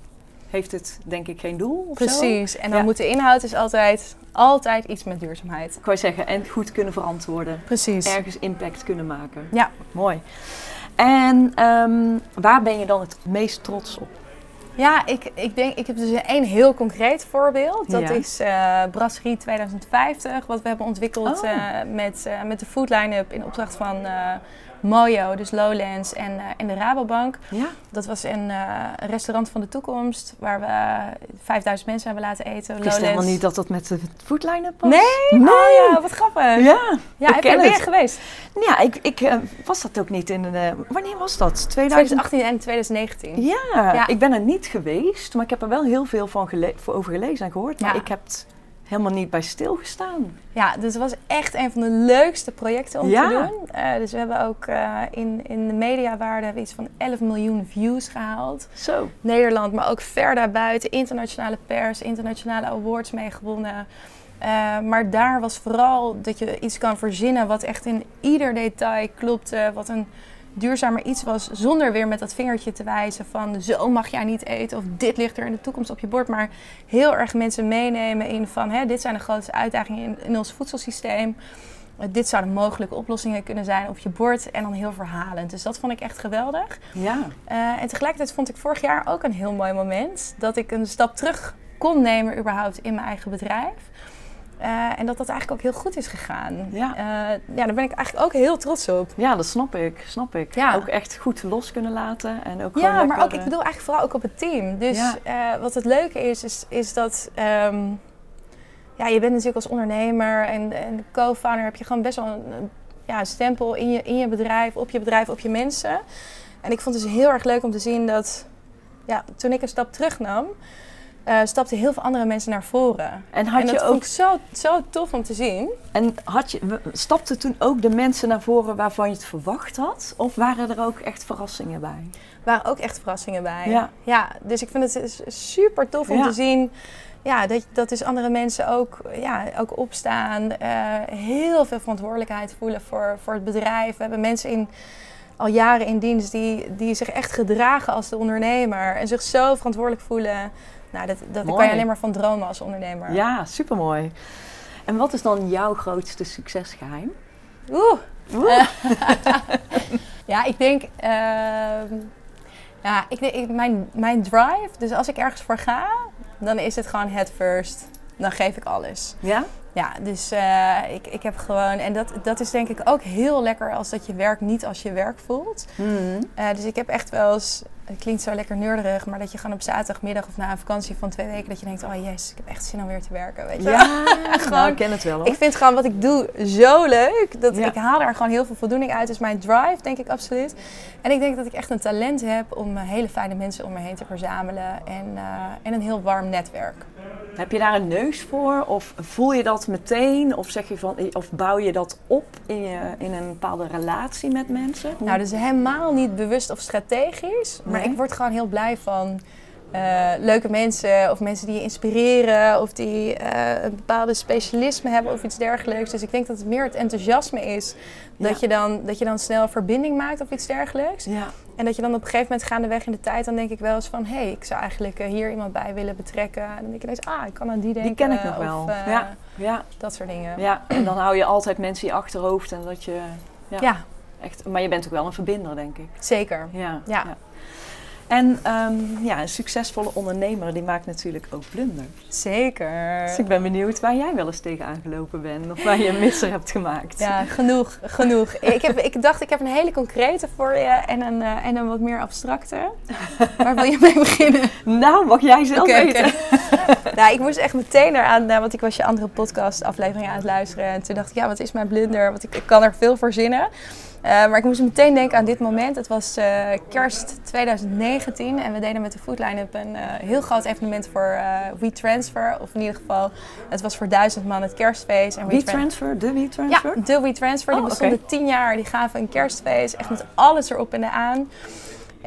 heeft het denk ik geen doel of zo. Precies. En dan Ja. moet de inhoud is altijd, altijd iets met duurzaamheid. Ik wou zeggen, en goed kunnen verantwoorden. Precies. Ergens impact kunnen maken. Ja. Mooi. En ehm, waar ben je dan het meest trots op? Ja, ik, ik denk, ik heb dus één heel concreet voorbeeld. Dat Ja. is eh Brasserie 2050, wat we hebben ontwikkeld Oh. eh, met, eh, met de food line-up in opdracht van Mojo, dus Lowlands en, eh, en de Rabobank. Ja. Dat was een, eh, een restaurant van de toekomst waar we 5000 mensen hebben laten eten. Ik wist helemaal niet dat dat met de foodline was. Nee? Nee. Oh ja, wat grappig. Ja, Ja, ik ben het. geweest? ja ik, ik eh, was dat ook niet in de... wanneer was dat? 2000? 2018 en 2019. Ja, Ja. ik ben er niet geweest, maar ik heb er wel heel veel van gele- over gelezen en gehoord. Maar Ja. ik heb het helemaal niet bij stilgestaan. Ja, dus het was echt een van de leukste projecten om Ja. te doen. Eh, dus we hebben ook eh, in, in de mediawaarde hebben iets van 11 miljoen views gehaald. Zo. Nederland, maar ook ver daarbuiten. Internationale pers, internationale awards meegewonnen. Eh, maar daar was vooral dat je iets kan verzinnen wat echt in ieder detail klopte. Wat een duurzamer iets was, zonder weer met dat vingertje te wijzen van zo mag jij niet eten of dit ligt er in de toekomst op je bord. Maar heel erg mensen meenemen in van hè, dit zijn de grootste uitdagingen in, in ons voedselsysteem. Dit zouden mogelijke oplossingen kunnen zijn op je bord en dan heel verhalend. Dus dat vond ik echt geweldig. Ja. Eh, en tegelijkertijd vond ik vorig jaar ook een heel mooi moment. Dat ik een stap terug kon nemen überhaupt in mijn eigen bedrijf. Eh, en dat dat eigenlijk ook heel goed is gegaan. Ja. Eh, ja, daar ben ik eigenlijk ook heel trots op. Ja, dat snap ik. Snap ik. Ja. Ook echt goed los kunnen laten. En ook Ja, maar lekker, ook, ik eh, bedoel eigenlijk vooral ook op het team. Dus Ja. wat het leuke is, is, is dat... ehm, ja, je bent natuurlijk als ondernemer en, en co-founder heb je gewoon best wel een, ja, een stempel in je, in je bedrijf, op je bedrijf, op je mensen. En ik vond het dus heel erg leuk om te zien dat ja, toen ik een stap terugnam, stapten heel veel andere mensen naar voren. En had en dat je vond ook ik zo, zo tof om te zien. En had je, stapten toen ook de mensen naar voren waarvan je het verwacht had? Of waren er ook echt verrassingen bij? Er waren ook echt verrassingen bij. Ja. ja dus ik vind het super tof om Ja. te zien ja, dat, dat dus andere mensen ook, ja, ook opstaan. eh, heel veel verantwoordelijkheid voelen voor, voor het bedrijf. We hebben mensen in, al jaren in dienst die, die zich echt gedragen als de ondernemer. En zich zo verantwoordelijk voelen. Nou, dat, dat daar kan je alleen maar van dromen als ondernemer. Ja, supermooi. En wat is dan jouw grootste succesgeheim? Oeh. Oeh. Ja, ik denk... ehm, ja, ik, mijn, mijn drive, dus als ik ergens voor ga, dan is het gewoon head first. Dan geef ik alles. Ja? Ja, dus eh, ik, ik heb gewoon... En dat, dat is denk ik ook heel lekker als dat je werk niet als je werk voelt. Mhm. Eh, dus ik heb echt wel eens... Het klinkt zo lekker neurderig, maar dat je gewoon op zaterdagmiddag of na een vakantie van twee weken... dat je denkt, oh yes, ik heb echt zin om weer te werken, weet je? Ja, Gewoon- nou, ik ken het wel hoor. Ik vind gewoon wat ik doe zo leuk. Dat Ja. ik haal daar gewoon heel veel voldoening uit. Dus mijn drive, denk ik absoluut. En ik denk dat ik echt een talent heb om eh, hele fijne mensen om me heen te verzamelen. En, eh, en een heel warm netwerk. Heb je daar een neus voor? Of voel je dat meteen? Of, zeg je van, of bouw je dat op in, je, in een bepaalde relatie met mensen? Hoe- Nou, dus helemaal niet bewust of strategisch. Maar Nee. ik word gewoon heel blij van eh, leuke mensen. Of mensen die je inspireren. Of die eh, een bepaalde specialisme hebben of iets dergelijks. Dus ik denk dat het meer het enthousiasme is. Dat, Ja. je, dan, dat je dan snel verbinding maakt of iets dergelijks. ja. En dat je dan op een gegeven moment gaandeweg in de tijd, dan denk ik wel eens van, hé, hey, ik zou eigenlijk eh, hier iemand bij willen betrekken. En dan denk ik ineens, ah, ik kan aan die denken. Die ken ik nog of, wel. eh, ja. Ja. Dat soort dingen. ja, en dan hou je altijd mensen in je achterhoofd en dat je Ja. Ja, echt... Maar je bent ook wel een verbinder, denk ik. zeker. Ja. Ja. En ehm, ja, een succesvolle ondernemer die maakt natuurlijk ook blunders. Zeker. Dus ik ben benieuwd waar jij wel eens tegenaan gelopen bent of waar je een misser hebt gemaakt. Ja, genoeg, genoeg. Ik, heb, ik dacht, ik heb een hele concrete voor je en een, eh, en een wat meer abstracte. Waar wil je mee beginnen? Nou, mag jij zelf weten. nou, ik moest echt meteen eraan, eh, want ik was je andere podcast aflevering aan het luisteren. En toen dacht ik, ja, wat is mijn blunder? Want ik, ik kan er veel voor zinnen. Eh, maar ik moest meteen denken aan dit moment. Het was eh, kerst 2019 en we deden met de Food Line-up een eh, heel groot evenement voor WeTransfer. Of in ieder geval, het was voor duizend man het kerstfeest. En Wie WeTran- transfer? De wie ja, de WeTransfer. Die Oh, bestonden oké. tien jaar. Die gaven een kerstfeest. Echt met alles erop en aan.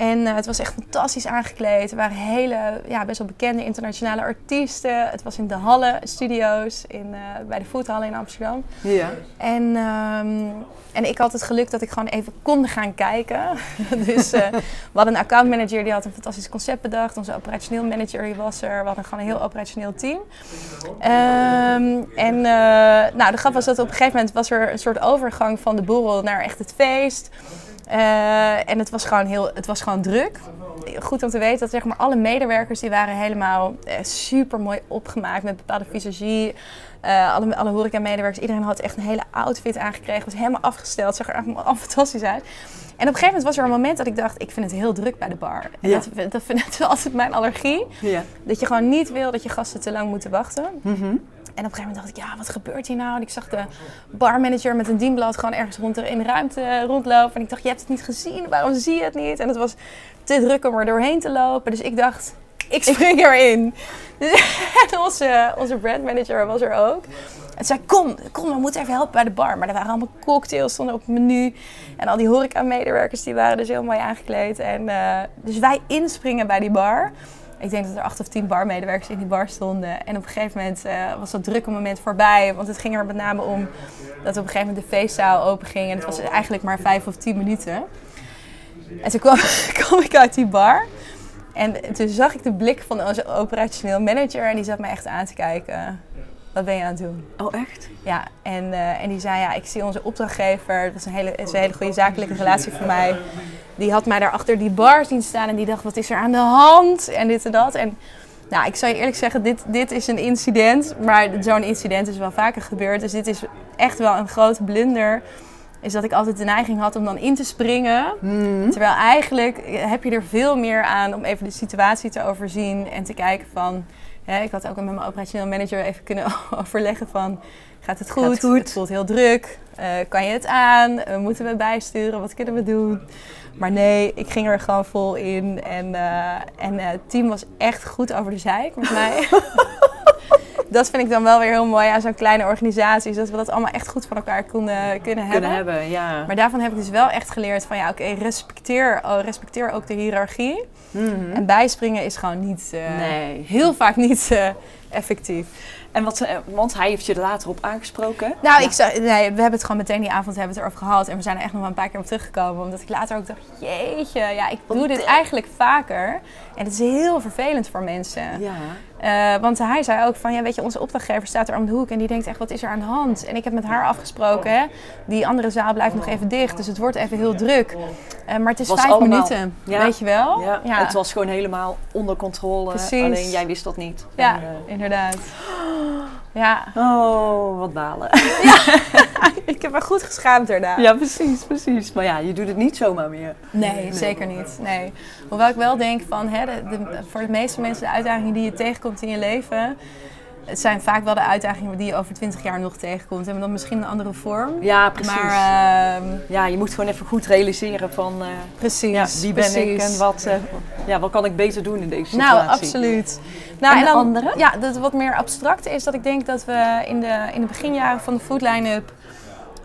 En eh, het was echt fantastisch aangekleed. Er waren hele, ja, best wel bekende internationale artiesten. Het was in de Halle Studios, in, eh, bij de Foodhallen in Amsterdam. Ja. En, ehm, en ik had het geluk dat ik gewoon even kon gaan kijken. dus eh, we hadden een accountmanager die had een fantastisch concept bedacht. Onze operationeel manager die was er. We hadden gewoon een heel operationeel team. Ehm, en nou, de grap was dat op een gegeven moment was er een soort overgang van de borrel naar echt het feest. Eh, en het was gewoon heel, het was gewoon druk. Goed om te weten dat zeg maar alle medewerkers die waren helemaal eh, super mooi opgemaakt met bepaalde visagie. Eh, alle, alle horeca-medewerkers, iedereen had echt een hele outfit aangekregen. Was helemaal afgesteld, zag er allemaal al fantastisch uit. En op een gegeven moment was er een moment dat ik dacht, ik vind het heel druk bij de bar. En Ja. dat, dat vind ik altijd mijn allergie. Ja. Dat je gewoon niet wil dat je gasten te lang moeten wachten. Mhm. En op een gegeven moment dacht ik, ja, wat gebeurt hier nou? En ik zag de barmanager met een dienblad gewoon ergens rond in de ruimte rondlopen. En ik dacht, je hebt het niet gezien, waarom zie je het niet? En het was te druk om er doorheen te lopen. Dus ik dacht, ik spring erin. en onze, onze brandmanager was er ook. En zei, kom, kom, we moeten even helpen bij de bar. Maar er waren allemaal cocktails, stonden op het menu. En al die horeca-medewerkers, die waren dus heel mooi aangekleed. En, uh, dus wij inspringen bij die bar. Ik denk dat er acht of tien barmedewerkers in die bar stonden. En op een gegeven moment uh, was dat drukke moment voorbij. Want het ging er met name om dat op een gegeven moment de feestzaal open ging. En het was eigenlijk maar vijf of tien minuten. En toen kwam, kwam ik uit die bar. En toen zag ik de blik van onze operationeel manager. En die zat me echt aan te kijken. Wat ben je aan het doen? Oh, echt? Ja, en, uh, en die zei, ja, ik zie onze opdrachtgever. Dat is een hele, is een hele goede zakelijke relatie voor mij. Die had mij daar achter die bar zien staan en die dacht, wat is er aan de hand? En dit en dat. En nou, ik zou je eerlijk zeggen, dit, dit is een incident. Maar zo'n incident is wel vaker gebeurd. Dus dit is echt wel een grote blunder. Is dat ik altijd de neiging had om dan in te springen. Mhm. Terwijl eigenlijk heb je er veel meer aan om even de situatie te overzien. En te kijken van... Hè, ik had ook met mijn operationeel manager even kunnen overleggen van... Gaat het goed? Gaat het goed? Het voelt heel druk. Eh, kan je het aan? Uh, moeten we bijsturen? Wat kunnen we doen? Maar nee, ik ging er gewoon vol in. En, uh, en het team was echt goed over de zeik met mij. dat vind ik dan wel weer heel mooi aan zo'n kleine organisatie. is Dat we dat allemaal echt goed van elkaar konden, kunnen hebben. Kunnen hebben, ja. Maar daarvan heb ik dus wel echt geleerd van ja, oké, respecteer, oh, respecteer ook de hiërarchie. Mhm. En bijspringen is gewoon niet, uh, Nee. heel vaak niet effectief. En wat, eh, want hij heeft je er later op aangesproken. Nou, Ja. ik zou, nee, we hebben het gewoon meteen die avond hebben het erover gehad. En we zijn er echt nog wel een paar keer op teruggekomen. Omdat ik later ook dacht, jeetje, ja, ik doe dit eigenlijk vaker. En het is heel vervelend voor mensen. Ja. Uh, want hij zei ook van, ja, weet je, onze opdrachtgever staat er om de hoek en die denkt echt, wat is er aan de hand? En ik heb met haar afgesproken, hè, die andere zaal blijft nog even dicht, dus het wordt even heel druk. Uh, maar het is Was vijf allemaal- minuten, Ja. weet je wel? Ja. Het was gewoon helemaal onder controle. Precies. Alleen jij wist dat niet. Ja, En, eh, inderdaad. Ja, oh, wat balen. ik heb me goed geschaamd daarna. ja, precies, precies. Maar ja, je doet het niet zomaar meer. Nee, zeker niet. Nee. Hoewel ik wel denk van, hè, de, de- voor de meeste mensen de uitdagingen die je tegenkomt in je leven, het zijn vaak wel de uitdagingen die je over 20 jaar nog tegenkomt. En dan misschien een andere vorm. Ja, precies. Maar ehm, ja, je moet gewoon even goed realiseren van eh, precies. ja, wie ben ik en wat, eh, ja, wat kan ik beter doen in deze situatie. Nou, absoluut. Nou, En de andere? Ja, dat wat meer abstract is dat ik denk dat we in de, in de beginjaren van de food line-up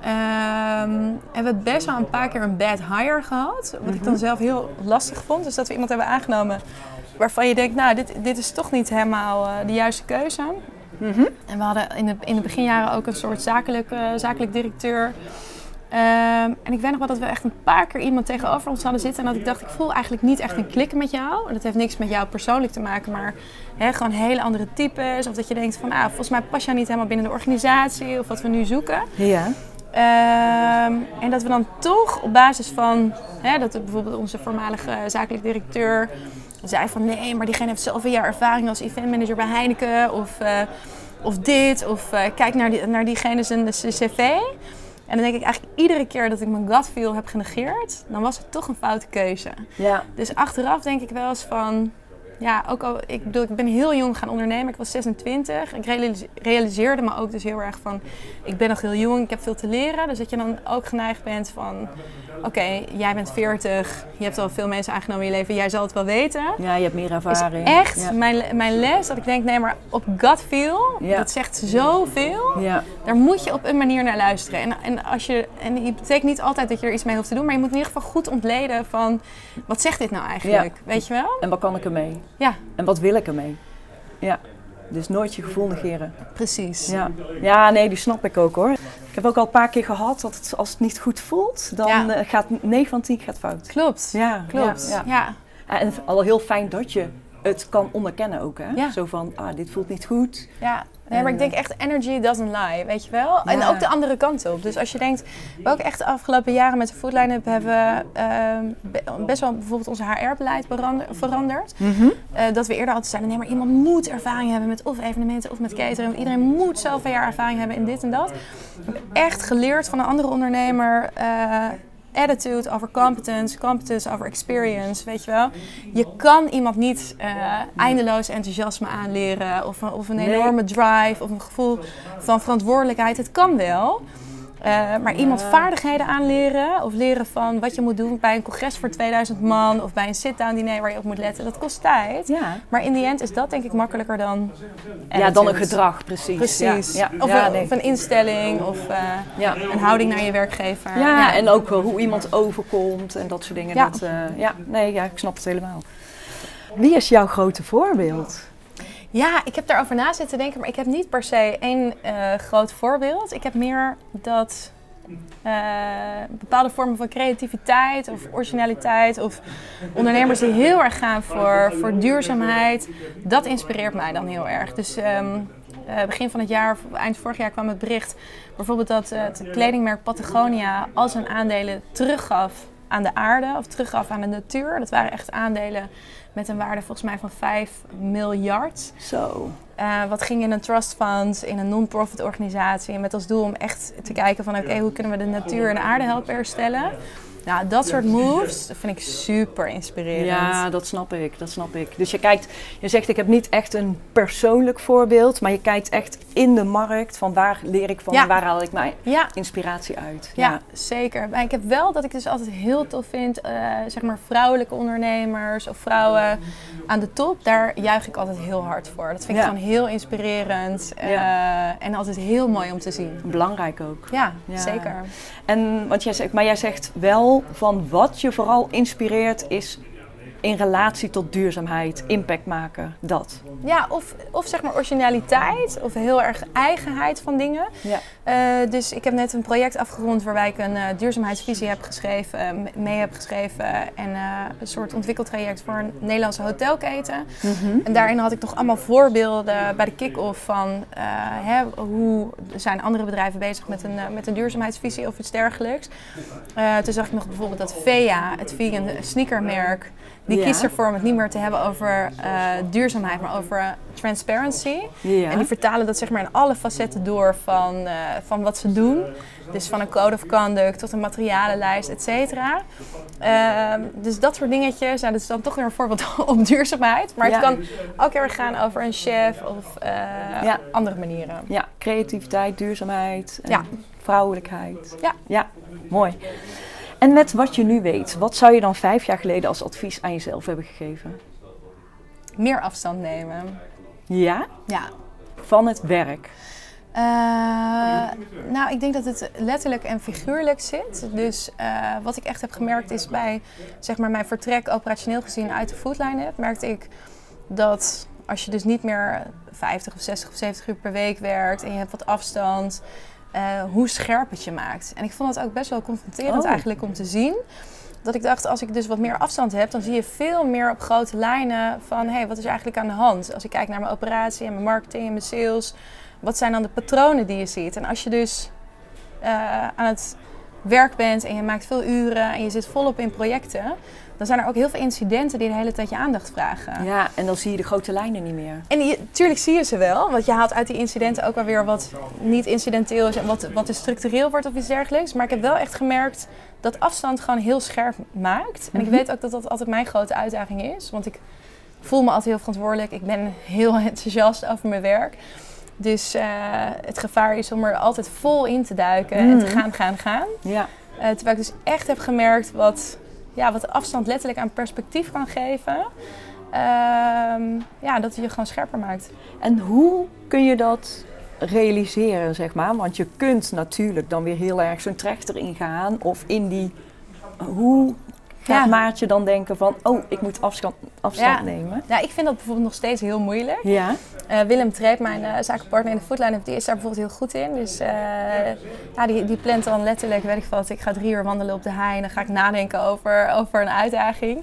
ehm, hebben we best wel een paar keer een bad hire gehad. Wat ik dan zelf heel lastig vond. Dus dat we iemand hebben aangenomen waarvan je denkt, nou, dit, dit is toch niet helemaal eh, de juiste keuze. Mhm. En we hadden in de, in de beginjaren ook een soort zakelijk, eh, zakelijk directeur. Ehm, en ik weet nog wel dat we echt een paar keer iemand tegenover ons hadden zitten. En dat ik dacht, ik voel eigenlijk niet echt een klik met jou. En dat heeft niks met jou persoonlijk te maken, maar gewoon hele andere types. Of dat je denkt van, ah, volgens mij pas jij niet helemaal binnen de organisatie. Of wat we nu zoeken. Ja. Ehm, en dat we dan toch op basis van, hè, dat bijvoorbeeld onze voormalige zakelijk directeur zei van nee, maar diegene heeft zoveel jaar ervaring als eventmanager bij Heineken of, eh, of dit of eh, kijk naar, die, naar diegene zijn, zijn cv. En dan denk ik eigenlijk iedere keer dat ik mijn gut feel heb genegeerd, dan was het toch een foute keuze. Ja. Dus achteraf denk ik wel eens van, ja, ook al, ik bedoel, ik ben heel jong gaan ondernemen. Ik was 26. Ik realise- realiseerde me ook dus heel erg van, ik ben nog heel jong, ik heb veel te leren. Dus dat je dan ook geneigd bent van, oké, jij bent 40, je hebt al veel mensen aangenomen in je leven, jij zal het wel weten. ja, je hebt meer Is ervaring. echt Ja. mijn, mijn les dat ik denk, nee, maar op gut feel, Ja. dat zegt zoveel. Ja. Daar moet je op een manier naar luisteren. En, en, als je, en het betekent niet altijd dat je er iets mee hoeft te doen, maar je moet in ieder geval goed ontleden van, wat zegt dit nou eigenlijk? Weet je wel? En wat kan ik ermee? Ja, En wat wil ik ermee? Ja. Dus nooit je gevoel negeren. precies. Ja. ja, nee, die snap ik ook hoor. Ik heb ook al een paar keer gehad dat het, als het niet goed voelt, dan Ja. eh, gaat 9 van 10 gaat fout. Klopt. Ja, Klopt. Ja, Ja. ja. En al heel fijn dat je het kan onderkennen ook. Hè? Ja. Zo van, ah, dit voelt niet goed. Ja, nee, maar ik denk echt energy doesn't lie, weet je wel? En ook de andere kant op. Dus als je denkt, we ook echt de afgelopen jaren met de Foodline Up hebben be- best wel bijvoorbeeld onze HR-beleid veranderd. Eh, dat we eerder altijd zeiden, nee, maar iemand moet ervaring hebben met of evenementen of met catering. Iedereen moet zoveel jaar ervaring hebben in dit en dat. Ik heb echt geleerd van een andere ondernemer. eh, attitude over competence, competence over experience, weet je wel. Je kan iemand niet eh, eindeloos enthousiasme aanleren of, een- of een enorme drive of een gevoel van verantwoordelijkheid. Het kan wel. Eh, maar iemand vaardigheden aanleren of leren van wat je moet doen bij een congres voor 2000 man of bij een sit-down diner waar je op moet letten, dat kost tijd. Ja. Maar in die end is dat denk ik makkelijker dan. ja, dan een gedrag, precies. Precies. Ja, ja. Of, een, nee. of een instelling of eh, Ja. een houding naar je werkgever. Ja, en ook wel hoe iemand overkomt en dat soort dingen. Ja. Dat, eh, ja, nee, ja, ik snap het helemaal. Wie is jouw grote voorbeeld? Ja, ik heb daarover na zitten denken, maar ik heb niet per se één eh, groot voorbeeld. Ik heb meer dat eh, bepaalde vormen van creativiteit of originaliteit of ondernemers die heel erg gaan voor, voor duurzaamheid, dat inspireert mij dan heel erg. Dus eh, begin van het jaar, eind vorig jaar kwam het bericht bijvoorbeeld dat het kledingmerk Patagonia al zijn aandelen teruggaf aan de aarde of teruggaf aan de natuur. Dat waren echt aandelen met een waarde volgens mij van 5 miljard. Zo. Eh, wat ging in een trust fund, in een non-profit organisatie. Met als doel om echt te kijken van oké, hoe kunnen we de natuur en de aarde helpen herstellen. Nou, dat soort moves dat vind ik super inspirerend. Ja, dat snap ik, dat snap ik. Dus je kijkt, je zegt ik heb niet echt een persoonlijk voorbeeld, maar je kijkt echt in de markt van waar leer ik van Ja. en waar haal ik mijn ja, inspiratie uit. ja, zeker. Maar ik heb wel dat ik dus altijd heel tof vind, eh, zeg maar vrouwelijke ondernemers of vrouwen aan de top. Daar juich ik altijd heel hard voor. Dat vind ik gewoon heel inspirerend eh, en altijd heel mooi om te zien. Belangrijk ook. Ja, Ja. zeker. En wat jij zegt, maar jij zegt wel van wat je vooral inspireert is in relatie tot duurzaamheid, impact maken, dat. Ja, of, of zeg maar originaliteit of heel erg eigenheid van dingen. Ja. Eh, dus ik heb net een project afgerond waarbij ik een eh, duurzaamheidsvisie heb geschreven, eh, mee heb geschreven en een soort ontwikkeltraject voor een Nederlandse hotelketen. En daarin had ik toch allemaal voorbeelden bij de kick-off van hè, hoe zijn andere bedrijven bezig met een, met een duurzaamheidsvisie of iets dergelijks. Toen zag ik nog bijvoorbeeld dat VEA, het vegan sneakermerk, die Ja. kiest ervoor om het niet meer te hebben over eh, duurzaamheid, maar over eh, transparency. Ja. En die vertalen dat zeg maar in alle facetten door van, eh, van wat ze doen. Dus van een code of conduct tot een materialenlijst, et cetera. Ehm, dus dat soort dingetjes. Nou, dat is dan toch weer een voorbeeld op duurzaamheid. Maar het Ja. kan ook heel erg gaan over een chef of Ja. andere manieren. ja, creativiteit, duurzaamheid, en vrouwelijkheid. Ja. ja, mooi. En met wat je nu weet, wat zou je dan vijf jaar geleden als advies aan jezelf hebben gegeven? Meer afstand nemen. Ja, Ja. van het werk. Eh, nou, ik denk dat het letterlijk en figuurlijk zit. Dus eh, wat ik echt heb gemerkt is bij zeg maar, mijn vertrek operationeel gezien uit de foodline app, merkte ik dat als je dus niet meer 50 of 60 of 70 uur per week werkt en je hebt wat afstand, eh, hoe scherp het je maakt. En ik vond het ook best wel confronterend Oh. eigenlijk om te zien. Dat ik dacht, als ik dus wat meer afstand heb, dan zie je veel meer op grote lijnen van hé, hey, wat is er eigenlijk aan de hand? Als ik kijk naar mijn operatie en mijn marketing en mijn sales, wat zijn dan de patronen die je ziet? En als je dus eh, aan het werk bent en je maakt veel uren en je zit volop in projecten, dan zijn er ook heel veel incidenten die de hele tijd je aandacht vragen. Ja, en dan zie je de grote lijnen niet meer. En je, tuurlijk zie je ze wel, want je haalt uit die incidenten ook wel weer wat niet incidenteel is en wat, wat is structureel wordt of iets dergelijks. Maar ik heb wel echt gemerkt dat afstand gewoon heel scherp maakt. En ik Mhm. weet ook dat dat altijd mijn grote uitdaging is, want ik voel me altijd heel verantwoordelijk. Ik ben heel enthousiast over mijn werk. Dus eh, het gevaar is om er altijd vol in te duiken en te Mhm. gaan, gaan, gaan. Ja, Eh, terwijl ik dus echt heb gemerkt wat, ja, wat de afstand letterlijk aan perspectief kan geven. Ehm, ja, dat het je gewoon scherper maakt. En hoe kun je dat realiseren, zeg maar? Want je kunt natuurlijk dan weer heel erg zo'n trechter ingaan of in die... Hoe gaat Ja. Maartje dan denken van, oh, ik moet afstand, afstand Ja. nemen? Ja, ik vind dat bijvoorbeeld nog steeds heel moeilijk. Ja, Eh, Willem Treep, mijn eh, zakenpartner in de Foodline, die is daar bijvoorbeeld heel goed in. Dus eh, ja, die, die plant dan letterlijk, weet ik ik ga drie uur wandelen op de hei en dan ga ik nadenken over, over een uitdaging.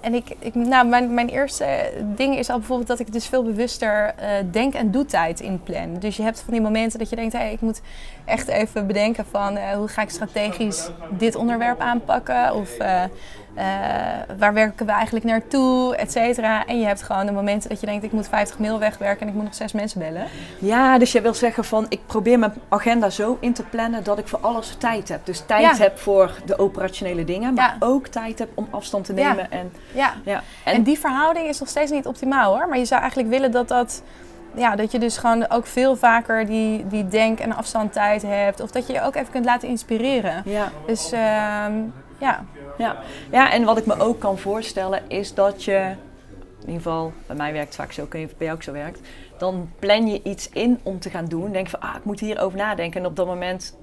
En ik, ik, nou, mijn, mijn eerste ding is al bijvoorbeeld dat ik dus veel bewuster denk- en doe-tijd inplan. Dus je hebt van die momenten dat je denkt, hey, ik moet echt even bedenken van hoe ga ik strategisch dit onderwerp aanpakken? Of eh, waar werken we eigenlijk naartoe, et cetera. En je hebt gewoon de momenten dat je denkt, ik moet 50 mail wegwerken en ik moet nog zes mensen bellen. ja dus je wil zeggen van, ik probeer mijn agenda zo in te plannen dat ik voor alles tijd heb. Dus tijd Ja. heb voor de operationele dingen, maar Ja. ook tijd heb om afstand te Ja. nemen. En, Ja. ja. En, die verhouding is nog steeds niet optimaal hoor. Maar je zou eigenlijk willen dat dat ja, dat je dus gewoon ook veel vaker die, die denk- en afstandtijd hebt. Of dat je je ook even kunt laten inspireren. Ja. Dus ehm, ja. Ja. ja, en wat ik me ook kan voorstellen is dat je, in ieder geval bij mij werkt het vaak zo, ik weet niet of het bij jou ook zo werkt, dan plan je iets in om te gaan doen. Denk van, ah, ik moet hierover nadenken. En op dat moment,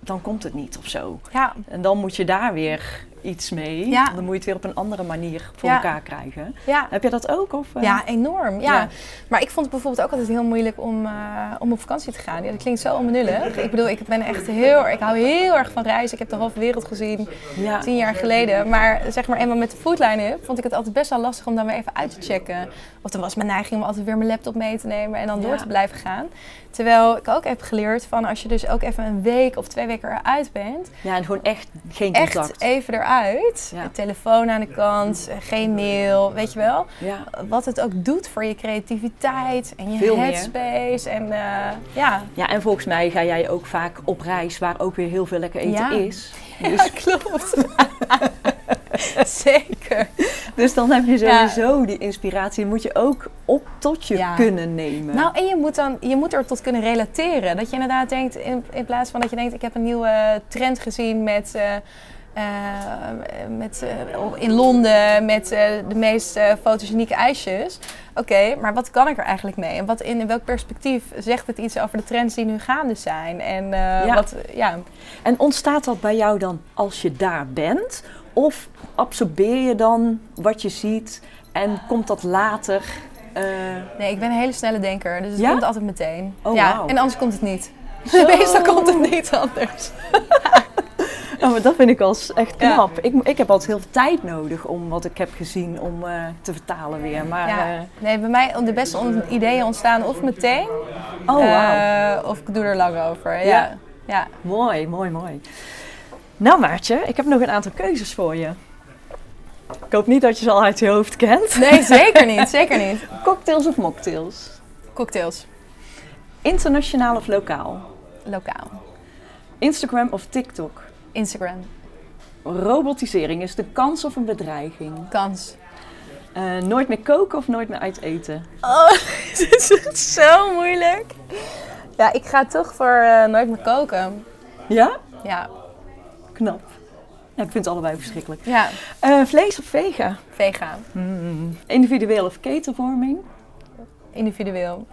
dan komt het niet of zo. Ja, En dan moet je daar weer iets mee. Ja. Dan moet je het weer op een andere manier voor Ja. elkaar krijgen. ja. Heb je dat ook? Of, eh? Ja, enorm. Ja. Maar ik vond het bijvoorbeeld ook altijd heel moeilijk om, eh, om op vakantie te gaan. Ja, dat klinkt zo onbenullig. Ik bedoel, ik ben echt heel, ik hou heel erg van reizen. Ik heb de halve wereld gezien tien jaar geleden. Maar zeg maar eenmaal met de foodline vond ik het altijd best wel lastig om dan weer even uit te checken. Of dan was mijn neiging om altijd weer mijn laptop mee te nemen en dan door te blijven gaan. Terwijl ik ook heb geleerd van als je dus ook even een week of twee weken eruit bent, ja, en gewoon echt geen echt contact. even eruit. Ja. Telefoon aan de kant, geen mail, weet je wel Ja. wat het ook doet voor je creativiteit en je Veel meer. headspace. En eh, ja. ja, en volgens mij ga jij ook vaak op reis waar ook weer heel veel lekker eten Ja. is. ja, Dus, klopt. Zeker. dus dan heb je Ja. sowieso die inspiratie, moet je ook op tot je Ja. kunnen nemen. Nou, en je moet, dan, je moet er tot kunnen relateren. Dat je inderdaad denkt, in, in plaats van dat je denkt, ik heb een nieuwe trend gezien met... eh, eh, met, eh, in Londen met eh, de meest fotogenieke ijsjes. Oké, maar wat kan ik er eigenlijk mee? En wat in, in welk perspectief zegt het iets over de trends die nu gaande zijn? En Ja. wat, ja. En ontstaat dat bij jou dan als je daar bent? Of absorbeer je dan wat je ziet en komt dat later? Nee, ik ben een hele snelle denker, dus het Ja? komt altijd meteen. Oh, ja, wauw. en anders komt het niet. Meestal komt het niet anders. Maar dat vind ik al echt Ja. knap. Ik, ik heb altijd heel veel tijd nodig om wat ik heb gezien om eh, te vertalen weer. Maar, Ja. eh, Nee, bij mij de beste on- ideeën ontstaan of meteen, oh wauw. eh, of ik doe er lang over. Ja. Ja. ja. Mooi, mooi, mooi. Nou Maartje, ik heb nog een aantal keuzes voor je. Ik hoop niet dat je ze al uit je hoofd kent. Nee, zeker niet, zeker niet. Cocktails of mocktails? Cocktails, Internationaal of lokaal? lokaal. Instagram of TikTok? Instagram, Robotisering, is een kans of een bedreiging? kans. Eh, nooit meer koken of nooit meer uit eten? Oh, dit is zo moeilijk. Ja, ik ga toch voor eh, nooit meer koken. Ja? Ja, Knap. Ja, ik vind het allebei verschrikkelijk. ja. Eh, vlees of vega? Vega, Hmm. Individueel of ketelvorming? individueel.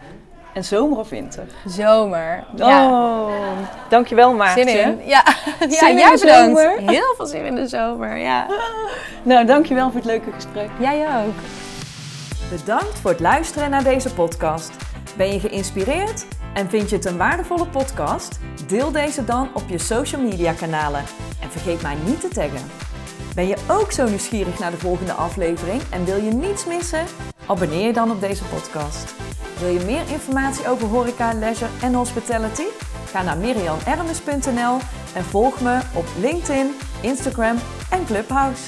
En zomer of winter? Zomer. Ja. Oh, dankjewel Maartje. Zin in. Ja, ja Zin in jij de bedankt. zomer? Heel veel zin in de zomer, ja. Nou, dankjewel voor het leuke gesprek. Jij ook. Bedankt voor het luisteren naar deze podcast. Ben je geïnspireerd en vind je het een waardevolle podcast? Deel deze dan op je social media kanalen en vergeet mij niet te taggen. Ben je ook zo nieuwsgierig naar de volgende aflevering en wil je niets missen? Abonneer je dan op deze podcast. Wil je meer informatie over horeca, leisure en hospitality? Ga naar mirianermes.nl en volg me op LinkedIn, Instagram en Clubhouse.